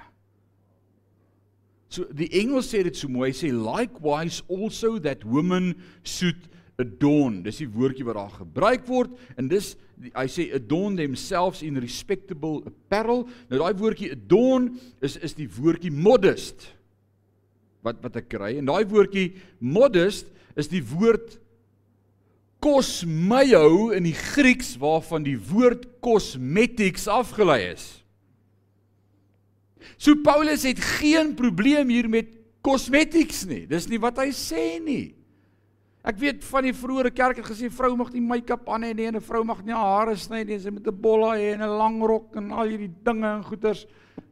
So die Engels sê dit so mooi, sê likewise also that women should adorn. Dis die woordjie wat daar gebruik word en dis hy sê adorn themselves in respectable apparel. Nou daai woordjie adorn is is die woordjie modest wat wat ek kry. En daai woordjie modest is die woord kosmeo in die Grieks waarvan die woord cosmetics afgelei is. So Paulus het geen probleem hier met cosmetics nie. Dis nie wat hy sê nie. Ek weet van die vroeëre kerk het gesê vrou mag nie make-up aan hê nie en 'n vrou mag nie haar hare sny nie, sy moet 'n bolla hê en 'n lang rok en al hierdie dinge en goeters.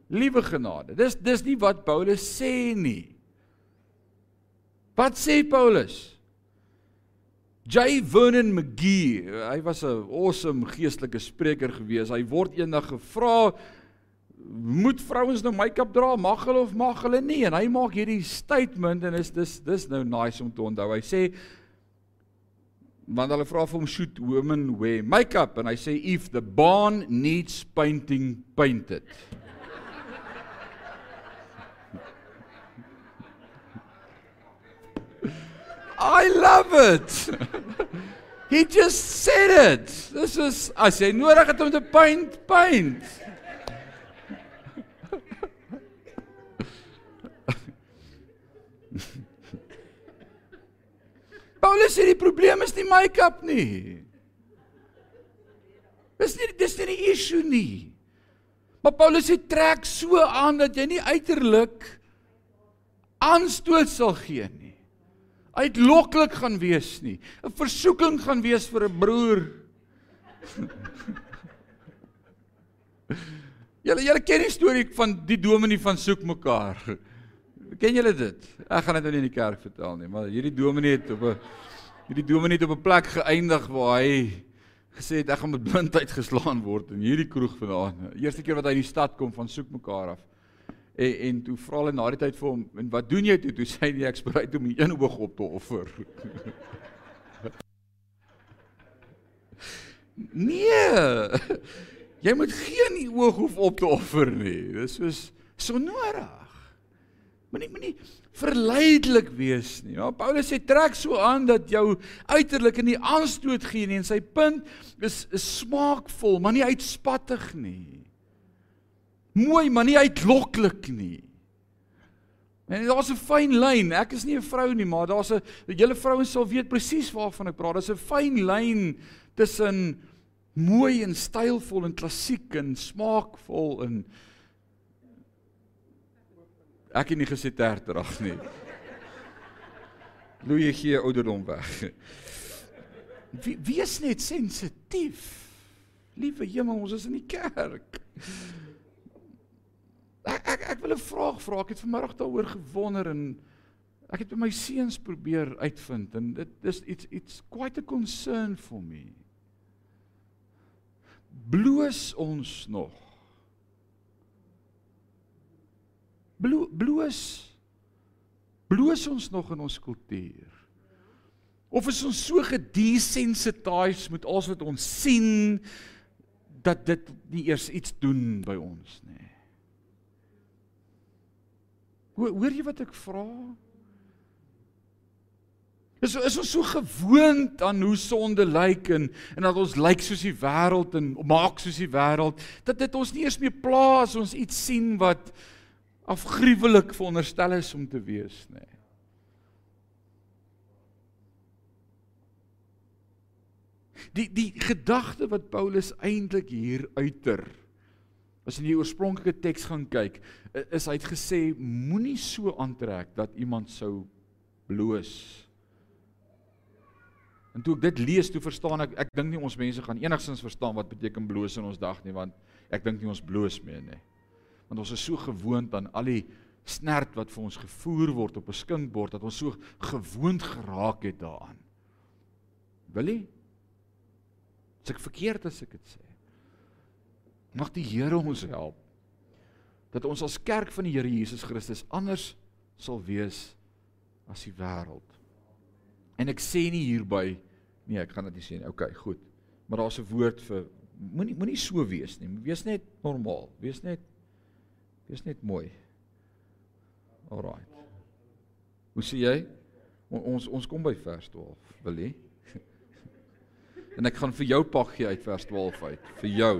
Liewe genade. Dis dis nie wat Paulus sê nie. Wat sê Paulus? J Vernon McGee, hy was 'n awesome geestelike spreker gewees. Hy word eendag gevra moet vrouens nou make-up dra? Mag hulle of mag hulle nie? En hy maak hierdie statement en is dis dis nou nice om te onthou. Hy sê want hulle vra vir hom should women wear make-up en hy sê if the barn needs painting paint I love it. He just said it. This is as jy nodig het om te paint, paint. Paulus sê die probleem is nie make-up nie. Dis nie dis nie die issue nie. Maar Paulus sê trek so aan dat jy nie uiterlik aanstoot sal gee nie. Uitloklik gaan wees nie. 'n Versoeking gaan wees vir 'n broer. <laughs> Julle julle ken die storie van die dominee van soek mekaar. Ken julle dit? Ek gaan dit nou nie in die kerk vertel nie, maar hierdie dominee het op 'n hierdie dominee het op 'n plek geëindig waar hy gesê het ek gaan met blindheid <laughs> geslaan word in hierdie kroeg vanaand. Eerste keer wat hy in die stad kom van soek mekaar af. En en toe vra hulle na die tyd vir hom, "En wat doen jy toe?" Toe sê hy, "Ek is bereid om een oog op te offer." <laughs> nee. Jy moet geen oog hoef op te offer nie. Dis soos so nodig. Moenie moenie verleidelik wees nie. Ja, Paulus sê trek so aan dat jou uiterlik in die aanstoot gee nie en sy punt is, is smaakvol, maar nie uitspattig nie. Mooi, maar nie uitloklik nie. En daar's 'n fyn lyn. Ek is nie 'n vrou nie, maar daar's 'n julle vrouens sal weet presies waarvan ek praat. Daar's 'n fyn lyn tussen mooi en stylvol en klassiek en smaakvol en Ek het nie gesê terterag nie. Louie gee ouderdom weg. Wie wees net sensitief. Liewe Hemel, ons is in die kerk. Ek ek ek wil 'n vraag vra. Ek het vanmiddag daaroor gewonder en ek het by my seuns probeer uitvind en dit dis iets iets quite a concern for me. Bloos ons nog? Blo bloos bloos ons nog in ons kultuur? Of is ons so gedesensitized met alles wat ons sien dat dit nie eers iets doen by ons nie? Hoor, hoor jy wat ek vra? Is is ons so gewoond aan hoe sonde lyk en en dat ons lyk soos die wêreld en maak soos die wêreld dat dit ons nie eers meer plaas ons iets sien wat afgruwelik veronderstel is om te wees. Nee. Die die gedagte wat Paulus eintlik hier uiter as in die oorspronklike teks gaan kyk, is hy het gesê moenie so aantrek dat iemand sou bloos. En toe ek dit lees, toe verstaan ek ek dink nie ons mense gaan enigstens verstaan wat beteken bloos in ons dag nie, want ek dink nie ons bloos meer nie want ons is so gewoond aan al die snert wat vir ons gevoer word op 'n skinkbord dat ons so gewoond geraak het daaraan. Wil jy? As ek verkeerd as ek dit sê. Mag die Here ons help dat ons as kerk van die Here Jesus Christus anders sal wees as die wêreld. En ek sê nie hierby nee, ek gaan dit nie sê nie. Okay, goed. Maar daar's 'n woord vir moenie moenie so wees nie. Wees net normaal. Wees net wees net mooi. Alraai. Hoe sê jy? O, ons ons kom by vers 12, wil jy? En ek gaan vir jou pak gee uit vers 12 uit, vir jou.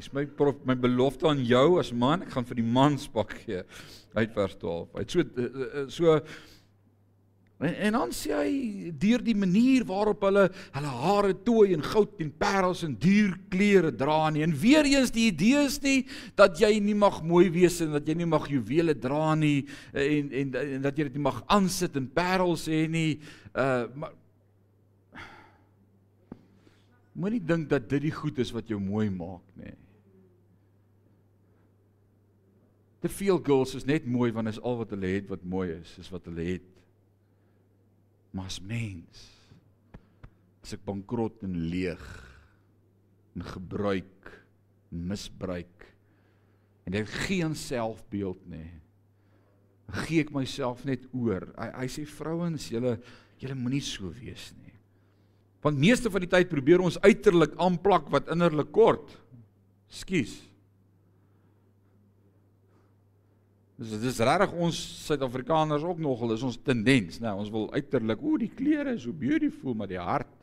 Dis my prof, my belofte aan jou as man, ek gaan vir die mans pak gee uit vers 12. Uit so eh, eh, so En, en dan sê hy deur die manier waarop hulle hulle hare tooi en goud en parels en duur klere dra nie. En weer eens die idee is nie dat jy nie mag mooi wees en dat jy nie mag juwele dra nie en en, en dat jy dit nie mag aansit en parels hê nie. Uh maar Moenie dink dat dit die goed is wat jou mooi maak nie. Te veel girls is net mooi want is al wat hulle het wat mooi is, is wat hulle het. Maar as mens as ek bankrot en leeg en gebruik en misbruik en dit geen selfbeeld nê. Gee ek myself net oor. Hy, hy sê vrouens, julle julle moenie so wees nie. Want meeste van die tyd probeer ons uiterlik aanplak wat innerlik kort. Skus. Dis dis regtig ons Suid-Afrikaners ook nogal is ons tendens, né? Nou, ons wil uiterlik, o, die klere is so beautiful, maar die hart.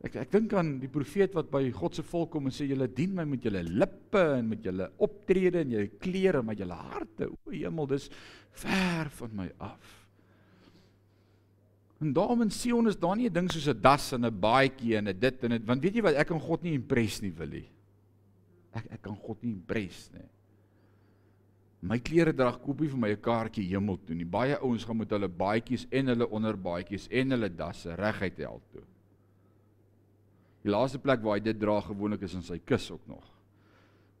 Ek ek dink aan die profeet wat by God se volk kom en sê julle dien my met julle lippe en met julle optrede en julle klere, maar julle harte, o hemel, dis ver van my af. En daarom in Sion is daar nie 'n ding soos 'n das en 'n baadjie en 'n dit en dit, want weet jy wat, ek kan God nie impres nie, wil jy? Ek ek kan God nie impres nie. My klere drag koopie vir my 'n kaartjie hemel toe. Nie baie ouens gaan met hulle baadjies en hulle onderbaadjies en hulle dasse reguit hel toe. Die laaste plek waar hy dit dra gewoonlik is in sy kus ook nog.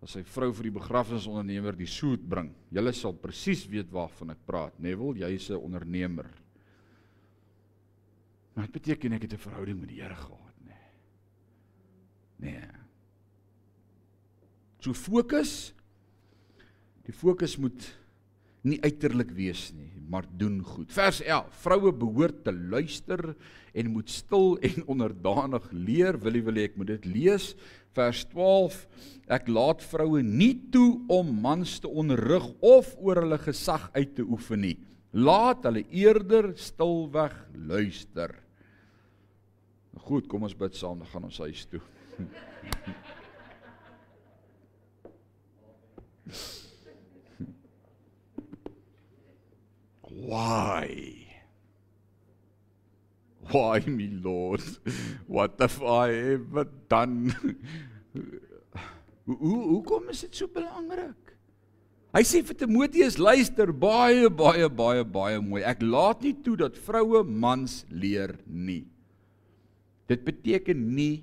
As sy vrou vir die begrafnisondernemer die soet bring. Julle sal presies weet waarvan ek praat. Neville, jy's 'n ondernemer. Maar dit beteken ek het 'n verhouding met die Here gehad, nê. Nee. nee. So fokus Die fokus moet nie uiterlik wees nie, maar doen goed. Vers 11: Vroue behoort te luister en moet stil en <laughs> onderdanig leer. Wil jy wil ek moet dit lees? Vers 12: Ek laat vroue nie toe om mans te onderrig of oor hulle gesag uit te oefen nie. Laat hulle eerder stilweg luister. Goed, kom ons bid saam, dan gaan ons huis toe. <laughs> Why? Why me Lord? What have I ever done? Hoe hoe kom dit so belangrik? Hy sê vir Timoteus, luister baie baie baie baie mooi. Ek laat nie toe dat vroue mans leer nie. Dit beteken nie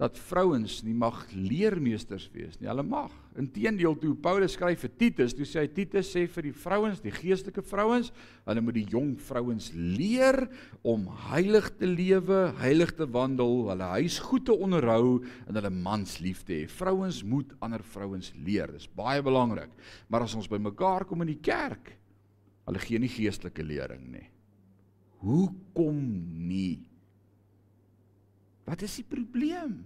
dat vrouens nie mag leermeesters wees nie. Hulle mag. Inteendeel toe Paulus skryf vir Titus, toe sê hy Titus sê vir die vrouens, die geestelike vrouens, hulle moet die jong vrouens leer om heilig te lewe, heilig te wandel, hulle huis goed te onderhou en hulle mans lief te hê. Vrouens moet ander vrouens leer. Dis baie belangrik. Maar as ons bymekaar kom in die kerk, hulle gee nie geestelike lering nie. Hoekom nie? Wat is die probleem?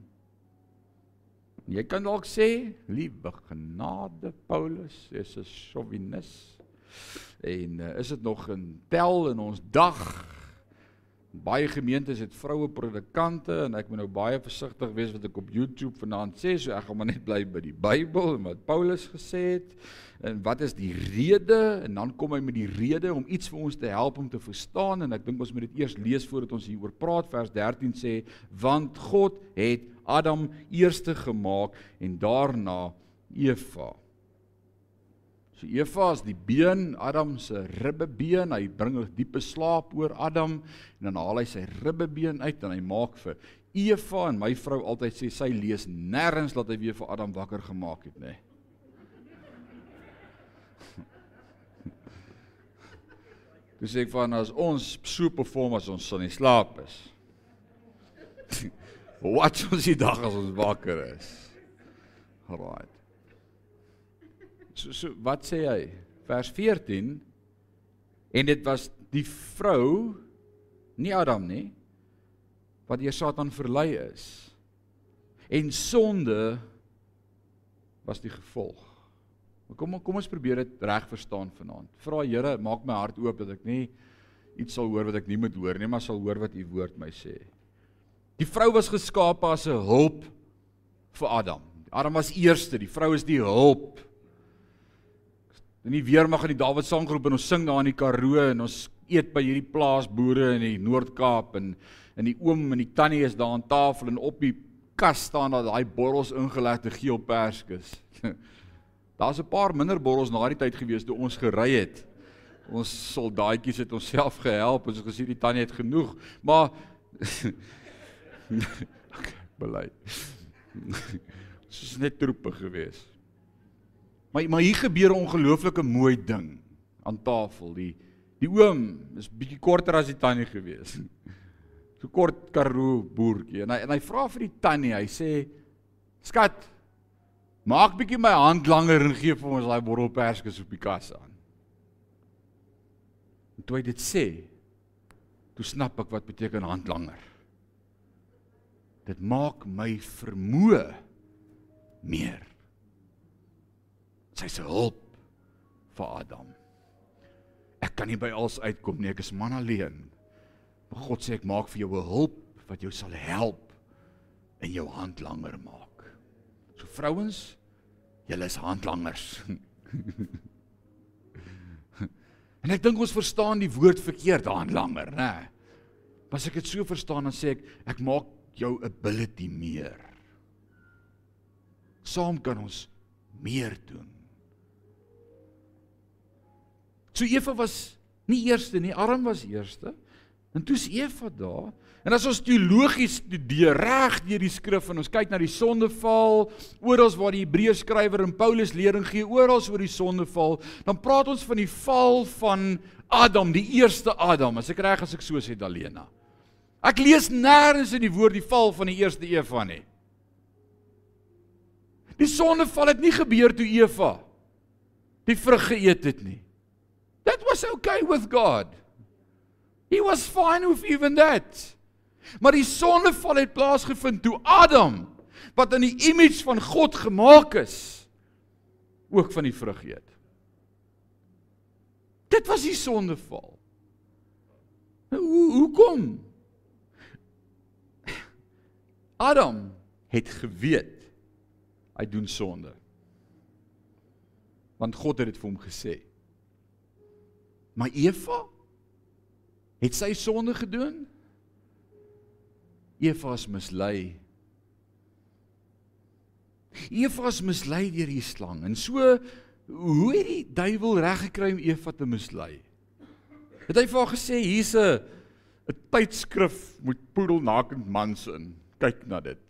Jy kan dalk sê, liewe genade Paulus is 'n chauvinis. En uh, is dit nog 'n tel in ons dag? Baie gemeentes het vroue predikante en ek moet nou baie versigtig wees wat ek op YouTube vanaand sê, so ek gaan maar net bly by die Bybel en wat Paulus gesê het en wat is die rede en dan kom hy met die rede om iets vir ons te help om te verstaan en ek dink ons moet dit eers lees voordat ons hieroor praat vers 13 sê want God het Adam eerste gemaak en daarna Eva So Eva is die been, Adam se ribbebeen. Hy bring 'n diepe slaap oor Adam en dan haal hy sy ribbebeen uit en hy maak vir Eva en my vrou altyd sê sy lees nêrens dat hy weer vir Adam wakker gemaak het, nê. Nee. Dis ek van as ons so perform as ons son in slaap is. Wat ons die dag as ons wakker is. Alraai. So so wat sê hy? vers 14 en dit was die vrou nie Adam nie wat deur Satan verlei is. En sonde was die gevolg. Kom kom ons probeer dit reg verstaan vanaand. Vra Here, maak my hart oop dat ek nie iets sal hoor wat ek nie moet hoor nie, maar sal hoor wat u woord my sê. Die vrou was geskaap as 'n hulp vir Adam. Adam was eerste, die vrou is die hulp. In die weermag in die Dawid sanggroep en ons sing daar in die Karoo en ons eet by hierdie plaasboere in die Noord-Kaap en en die oom en die tannie is daar aan tafel en op die kas staan daar daai borrels ingelegde geel perskes. <laughs> Daar's 'n paar minder borrels na die tyd gewees toe ons gery het. Ons soldaatjies het ons self gehelp ons gesê die tannie het genoeg, maar <laughs> bely. Dit is net troepe gewees. Maar maar hier gebeur 'n ongelooflike mooi ding aan tafel. Die die oom is bietjie korter as die tannie gewees. <laughs> So kort karoo boertjie en hy en hy vra vir die tannie, hy sê: "Skat, maak bietjie my hand langer en gee vir ons daai borrelperskes op die kas aan." En toe hy dit sê, toe snap ek wat beteken hand langer. Dit maak my vermoë meer. Sy's 'n hulp vir Adam. Ek kan nie by alles uitkom nie, ek is man alleen. Maar God sê ek maak vir jou 'n hulp wat jou sal help en jou hand langer maak. So vrouens, julle is handlangers. <laughs> en ek dink ons verstaan die woord verkeerd handlanger, né? As ek dit so verstaan dan sê ek ek maak jou ability meer. Saam kan ons meer doen. So Eva was nie eerste nie, Adam was eerste. En toe's Eva daar. En as ons teologies studeer reg deur die skrif en ons kyk na die sondeval, oral waar die Hebreërs skrywer en Paulus lering gee oral oor die sondeval, dan praat ons van die val van Adam, die eerste Adam. As ek reg as ek so sê Dalena. Ek lees nêrens in die woord die val van die eerste Eva nie. Die sondeval het nie gebeur toe Eva die vrug geëet het nie. That was okay with God. He was fine with even that. Maar die sondeval het plaasgevind toe Adam wat in die image van God gemaak is ook van die vrug eet. Dit was die sondeval. Nou, hoe hoekom? Adam het geweet hy doen sonde. Want God het dit vir hom gesê. Maar Eva Het sy sonde gedoen? Eva is mislei. Eva is mislei deur die slang. En so hoe het die duiwel reg gekry om Eva te mislei? Het hy vir haar gesê hier's 'n 'n tydskrif met poedelnakend mans in. Kyk na dit.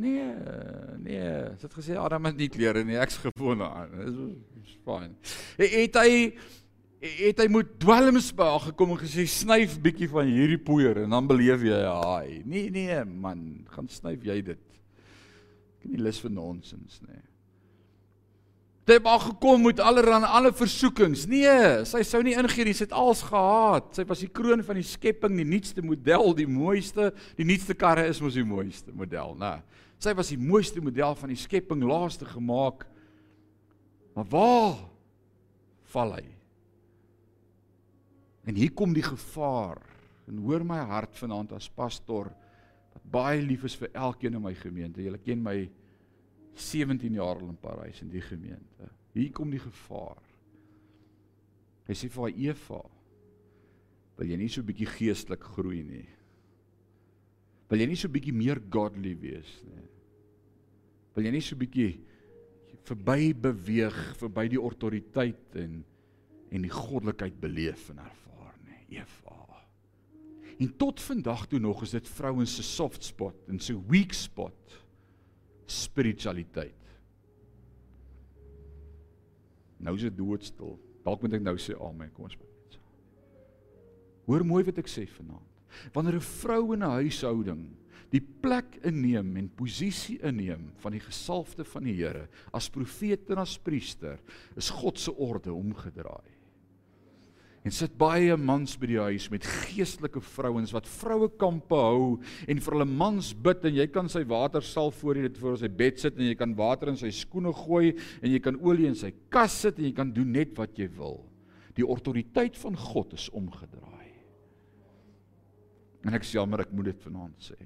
Nee, nee, het gesê Adam het nie klere nie. Ek's gewoond aan. Dis fyn. Het hy het hy moet dwelms by haar gekom en gesê snyf bietjie van hierdie poeier en dan beleef jy haai. Nee nee man, gaan snyf jy dit. Ek het nie lus vir nonsens nie. Sy het maar gekom met allerlei ander versoekings. Nee, sy sou nie ingee nie. Sy het als gehaat. Sy was die kroon van die skepping, die nuutste model, die mooiste, die nuutste karre is mos die mooiste model, né? Sy was die mooiste model van die skepping, laaste gemaak. Maar waar val hy? En hier kom die gevaar. En hoor my hart vanaand as pastor wat baie lief is vir elkeen in my gemeente. Julle ken my 17 jaar al in Parys in die gemeente. Hier kom die gevaar. Hy sê vir Eva, wil jy nie so bietjie geestelik groei nie? Wil jy nie so bietjie meer godly wees nie? Wil jy nie so bietjie verby beweeg verby die autoriteit en en die goddelikheid beleef en ervaar nê Eva. En tot vandag toe nog is dit vrouens se soft spot en se weak spot spiritualiteit. Nou is dit doodstil. Dalk moet ek nou sê amen. Kom ons bid. Hoor mooi wat ek sê vanaand. Wanneer 'n vrou in 'n huishouding die plek inneem en posisie inneem van die gesalfde van die Here as profeet en as priester, is God se orde omgedraai. En sit baie mans by die huis met geestelike vrouens wat vroue kampe hou en vir hulle mans bid en jy kan sy water sal voor jy dit voor sy bed sit en jy kan water in sy skoene gooi en jy kan olie in sy kas sit en jy kan doen net wat jy wil. Die autoriteit van God is omgedraai. En ek sê jammer ek moet dit vanaand sê.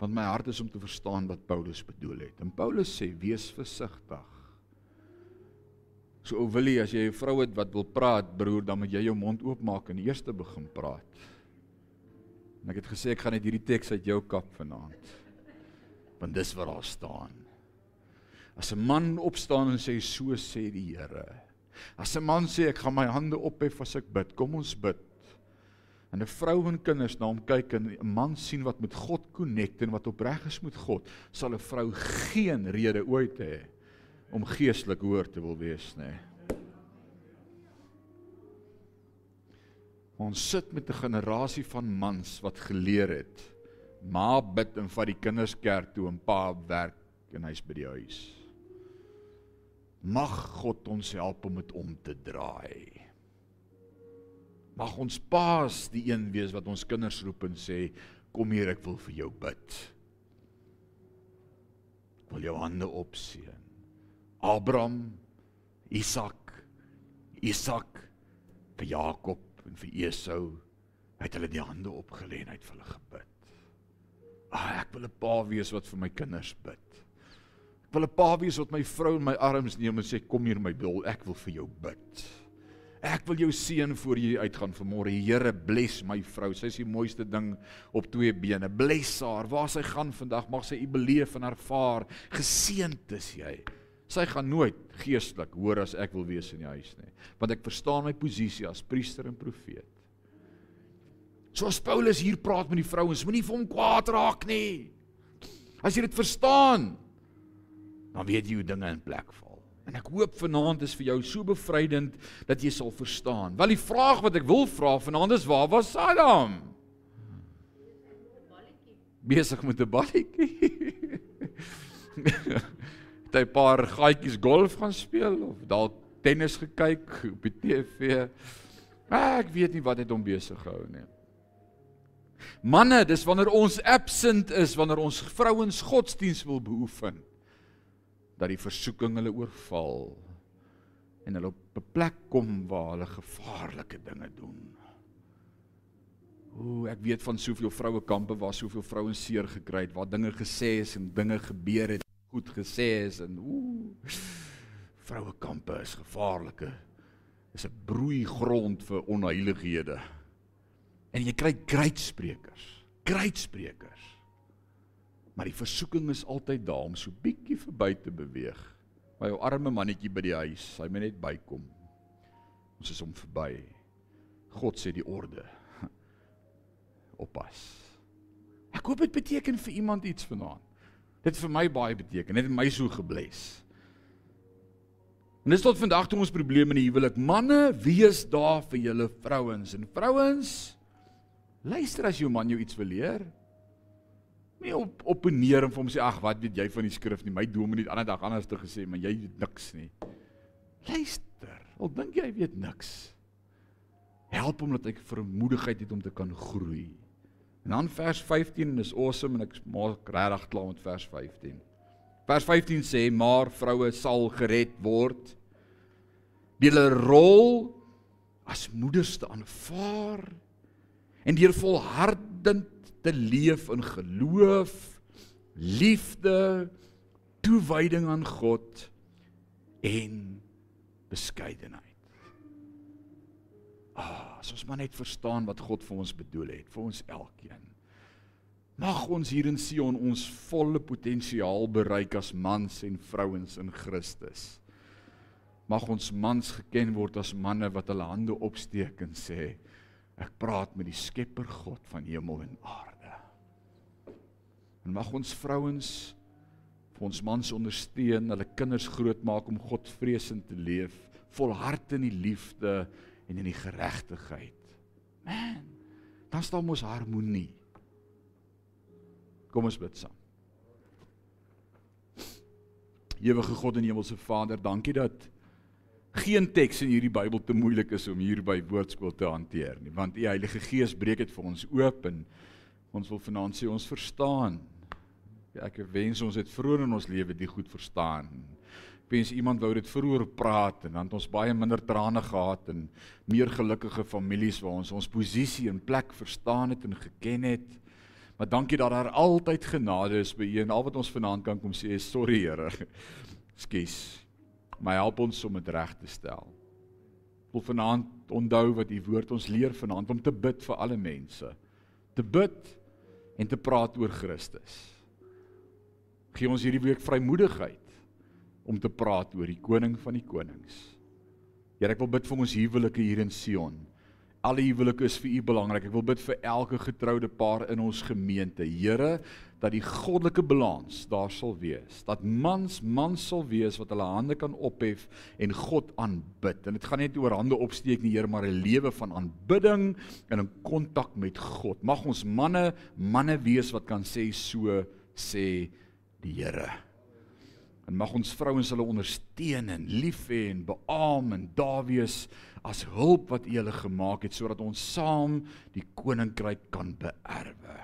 Want my hart is om te verstaan wat Paulus bedoel het. En Paulus sê wees versigtig. So ou Willie, as jy 'n vrou het wat wil praat, broer, dan moet jy jou mond oopmaak en eers begin praat. En ek het gesê ek gaan net hierdie teks uit jou kap vanaand. Want dis wat daar staan. As 'n man opstaan en sê so sê die Here. As 'n man sê ek gaan my hande ophef as ek bid, kom ons bid. En 'n vrou en kinders na hom kyk en 'n man sien wat met God connect en wat opreg is met God, sal 'n vrou geen rede ooit hê om geestelik hoor te wil wees nê. Nee. Ons sit met 'n generasie van mans wat geleer het ma bid en vat die kinders kerk toe en pa werk en hy's by die huis. Mag God ons help om dit om te draai. Mag ons paas die een wees wat ons kinders roep en sê kom hier ek wil vir jou bid. Ek wil jou hande opseën. Abraham, Isak, Isak vir Jakob en vir Esau het hulle die hande opgelê en het vir hulle gebid. Ah, ek wil 'n pa wees wat vir my kinders bid. Ek wil 'n pa wees wat my vrou in my arms neem en sê kom hier my dol, ek wil vir jou bid. Ek wil jou seën voor jy uitgaan vanmôre. Here bless my vrou. Sy is die mooiste ding op twee bene. Bless haar. Waar sy gaan vandag, mag sy u beleef en ervaar. Geseënd is jy. Sy gaan nooit geestelik hoor as ek wil wees in die huis nie, want ek verstaan my posisie as priester en profeet. Soos Paulus hier praat met die vrouens, moenie vir hom kwaad raak nie. As jy dit verstaan, dan weet jy hoe dinge in plek val. En ek hoop vanaand is vir jou so bevrydend dat jy sal verstaan. Wel die vraag wat ek wil vra vanaand is waar was Adam? Besig met 'n balletjie. <laughs> het hy 'n paar gaatjies golf gaan speel of dalk tennis gekyk op die TV. Ah, ek weet nie wat het hom besig gehou nie. Manne, dis wanneer ons absent is, wanneer ons vrouens godsdiens wil beoefen, dat die versoeking hulle oorval en hulle op 'n plek kom waar hulle gevaarlike dinge doen. Ooh, ek weet van soveel vroue kampe waar soveel vrouens seer gekry het, waar dinge gesê is en dinge gebeur het goed gesê is en ooh vroue kampe is gevaarlike. Is 'n broeigrond vir onheilighede. En jy kry great sprekers great sprekers maar die versoeking is altyd daar om so bietjie verby te beweeg. By jou arme mannetjie by die huis hy moet net bykom. Ons is om verby. God sê die orde. <laughs> Oppas. Ek hoop dit beteken vir iemand iets vanaand Dit vir my baie beteken. Dit het my so gebless. En dis tot vandag toe ons probleme in die huwelik. Manne, wees daar vir julle vrouens en vrouens luister as jou man jou iets wil leer. Nie op op en neer en vir hom sê ag, wat weet jy van die skrif nie? My dominee het ander dag anders te gesê, maar jy weet niks nie. Luister. Al dink jy weet niks. Help hom dat hy vermoedigheid het om te kan groei. En dan vers 15 is awesome en ek maak regtig klaar met vers 15. Vers 15 sê maar vroue sal gered word deur hulle rol as moeders te aanvaar en deur volhardend te leef in geloof, liefde, toewyding aan God en beskeidenheid. Ah, as ons maar net verstaan wat God vir ons bedoel het, vir ons elkeen. Mag ons hier in Sion ons volle potensiaal bereik as mans en vrouens in Christus. Mag ons mans geken word as manne wat hulle hande opsteek en sê ek praat met die Skepper God van hemel en aarde. En mag ons vrouens vir ons mans ondersteun, hulle kinders grootmaak om God vreesend te leef, volhard in die liefde en in die geregtigheid. Man, dan staan ons harmonie. Kom ons bid saam. Ewige God en Hemelse Vader, dankie dat geen teks in hierdie Bybel te moeilik is om hier by woordskool te hanteer nie, want U Heilige Gees breek dit vir ons oop en ons wil vanaand sê ons verstaan. Ja, ek wens ons het vroeër in ons lewe dit goed verstaan. Ek wens iemand wou dit vroeër praat en dan het ons baie minder trane gehad en meer gelukkige families waar ons ons posisie en plek verstaan het en geken het. Maar dankie dat daar altyd genade is by U en al wat ons vanaand kan kom sê is sorry Here. Skus. My help ons om dit reg te stel. Wil vanaand onthou wat U woord ons leer vanaand om te bid vir alle mense. Te bid en te praat oor Christus. Gee ons hierdie week vrymoedigheid om te praat oor die koning van die konings. Here, ek wil bid vir ons huwelike hier in Sion. Alle huwelike is vir U belangrik. Ek wil bid vir elke getroude paar in ons gemeente. Here, dat die goddelike balans daar sal wees. Dat mans mans sal wees wat hulle hande kan ophef en God aanbid. En dit gaan nie net oor hande opsteek nie, Here, maar 'n lewe van aanbidding en 'n kontak met God. Mag ons manne manne wees wat kan sê so sê die Here. En mag ons vrouens hulle ondersteun en lief hê en beam en daar wees as hulp wat U hulle gemaak het sodat ons saam die koninkryk kan beerwe.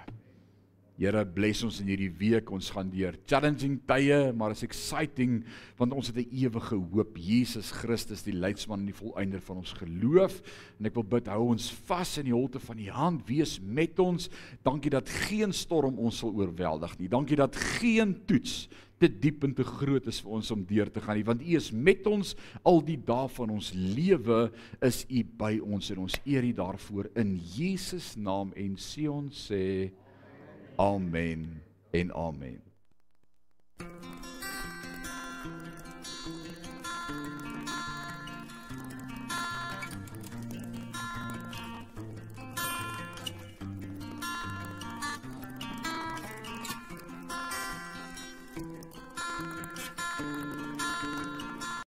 Here bless ons in hierdie week. Ons gaan deur challenging tye, maar is exciting want ons het 'n ewige hoop. Jesus Christus, die leidsman en die volëinder van ons geloof. En ek wil bid, hou ons vas in die holte van U hand. Wees met ons. Dankie dat geen storm ons sal oorweldig nie. Dankie dat geen toets te diep en te groot is vir ons om deur te gaan nie, want U is met ons al die dae van ons lewe is U by ons en ons eer U daarvoor in Jesus naam en sê ons sê Amen en amen.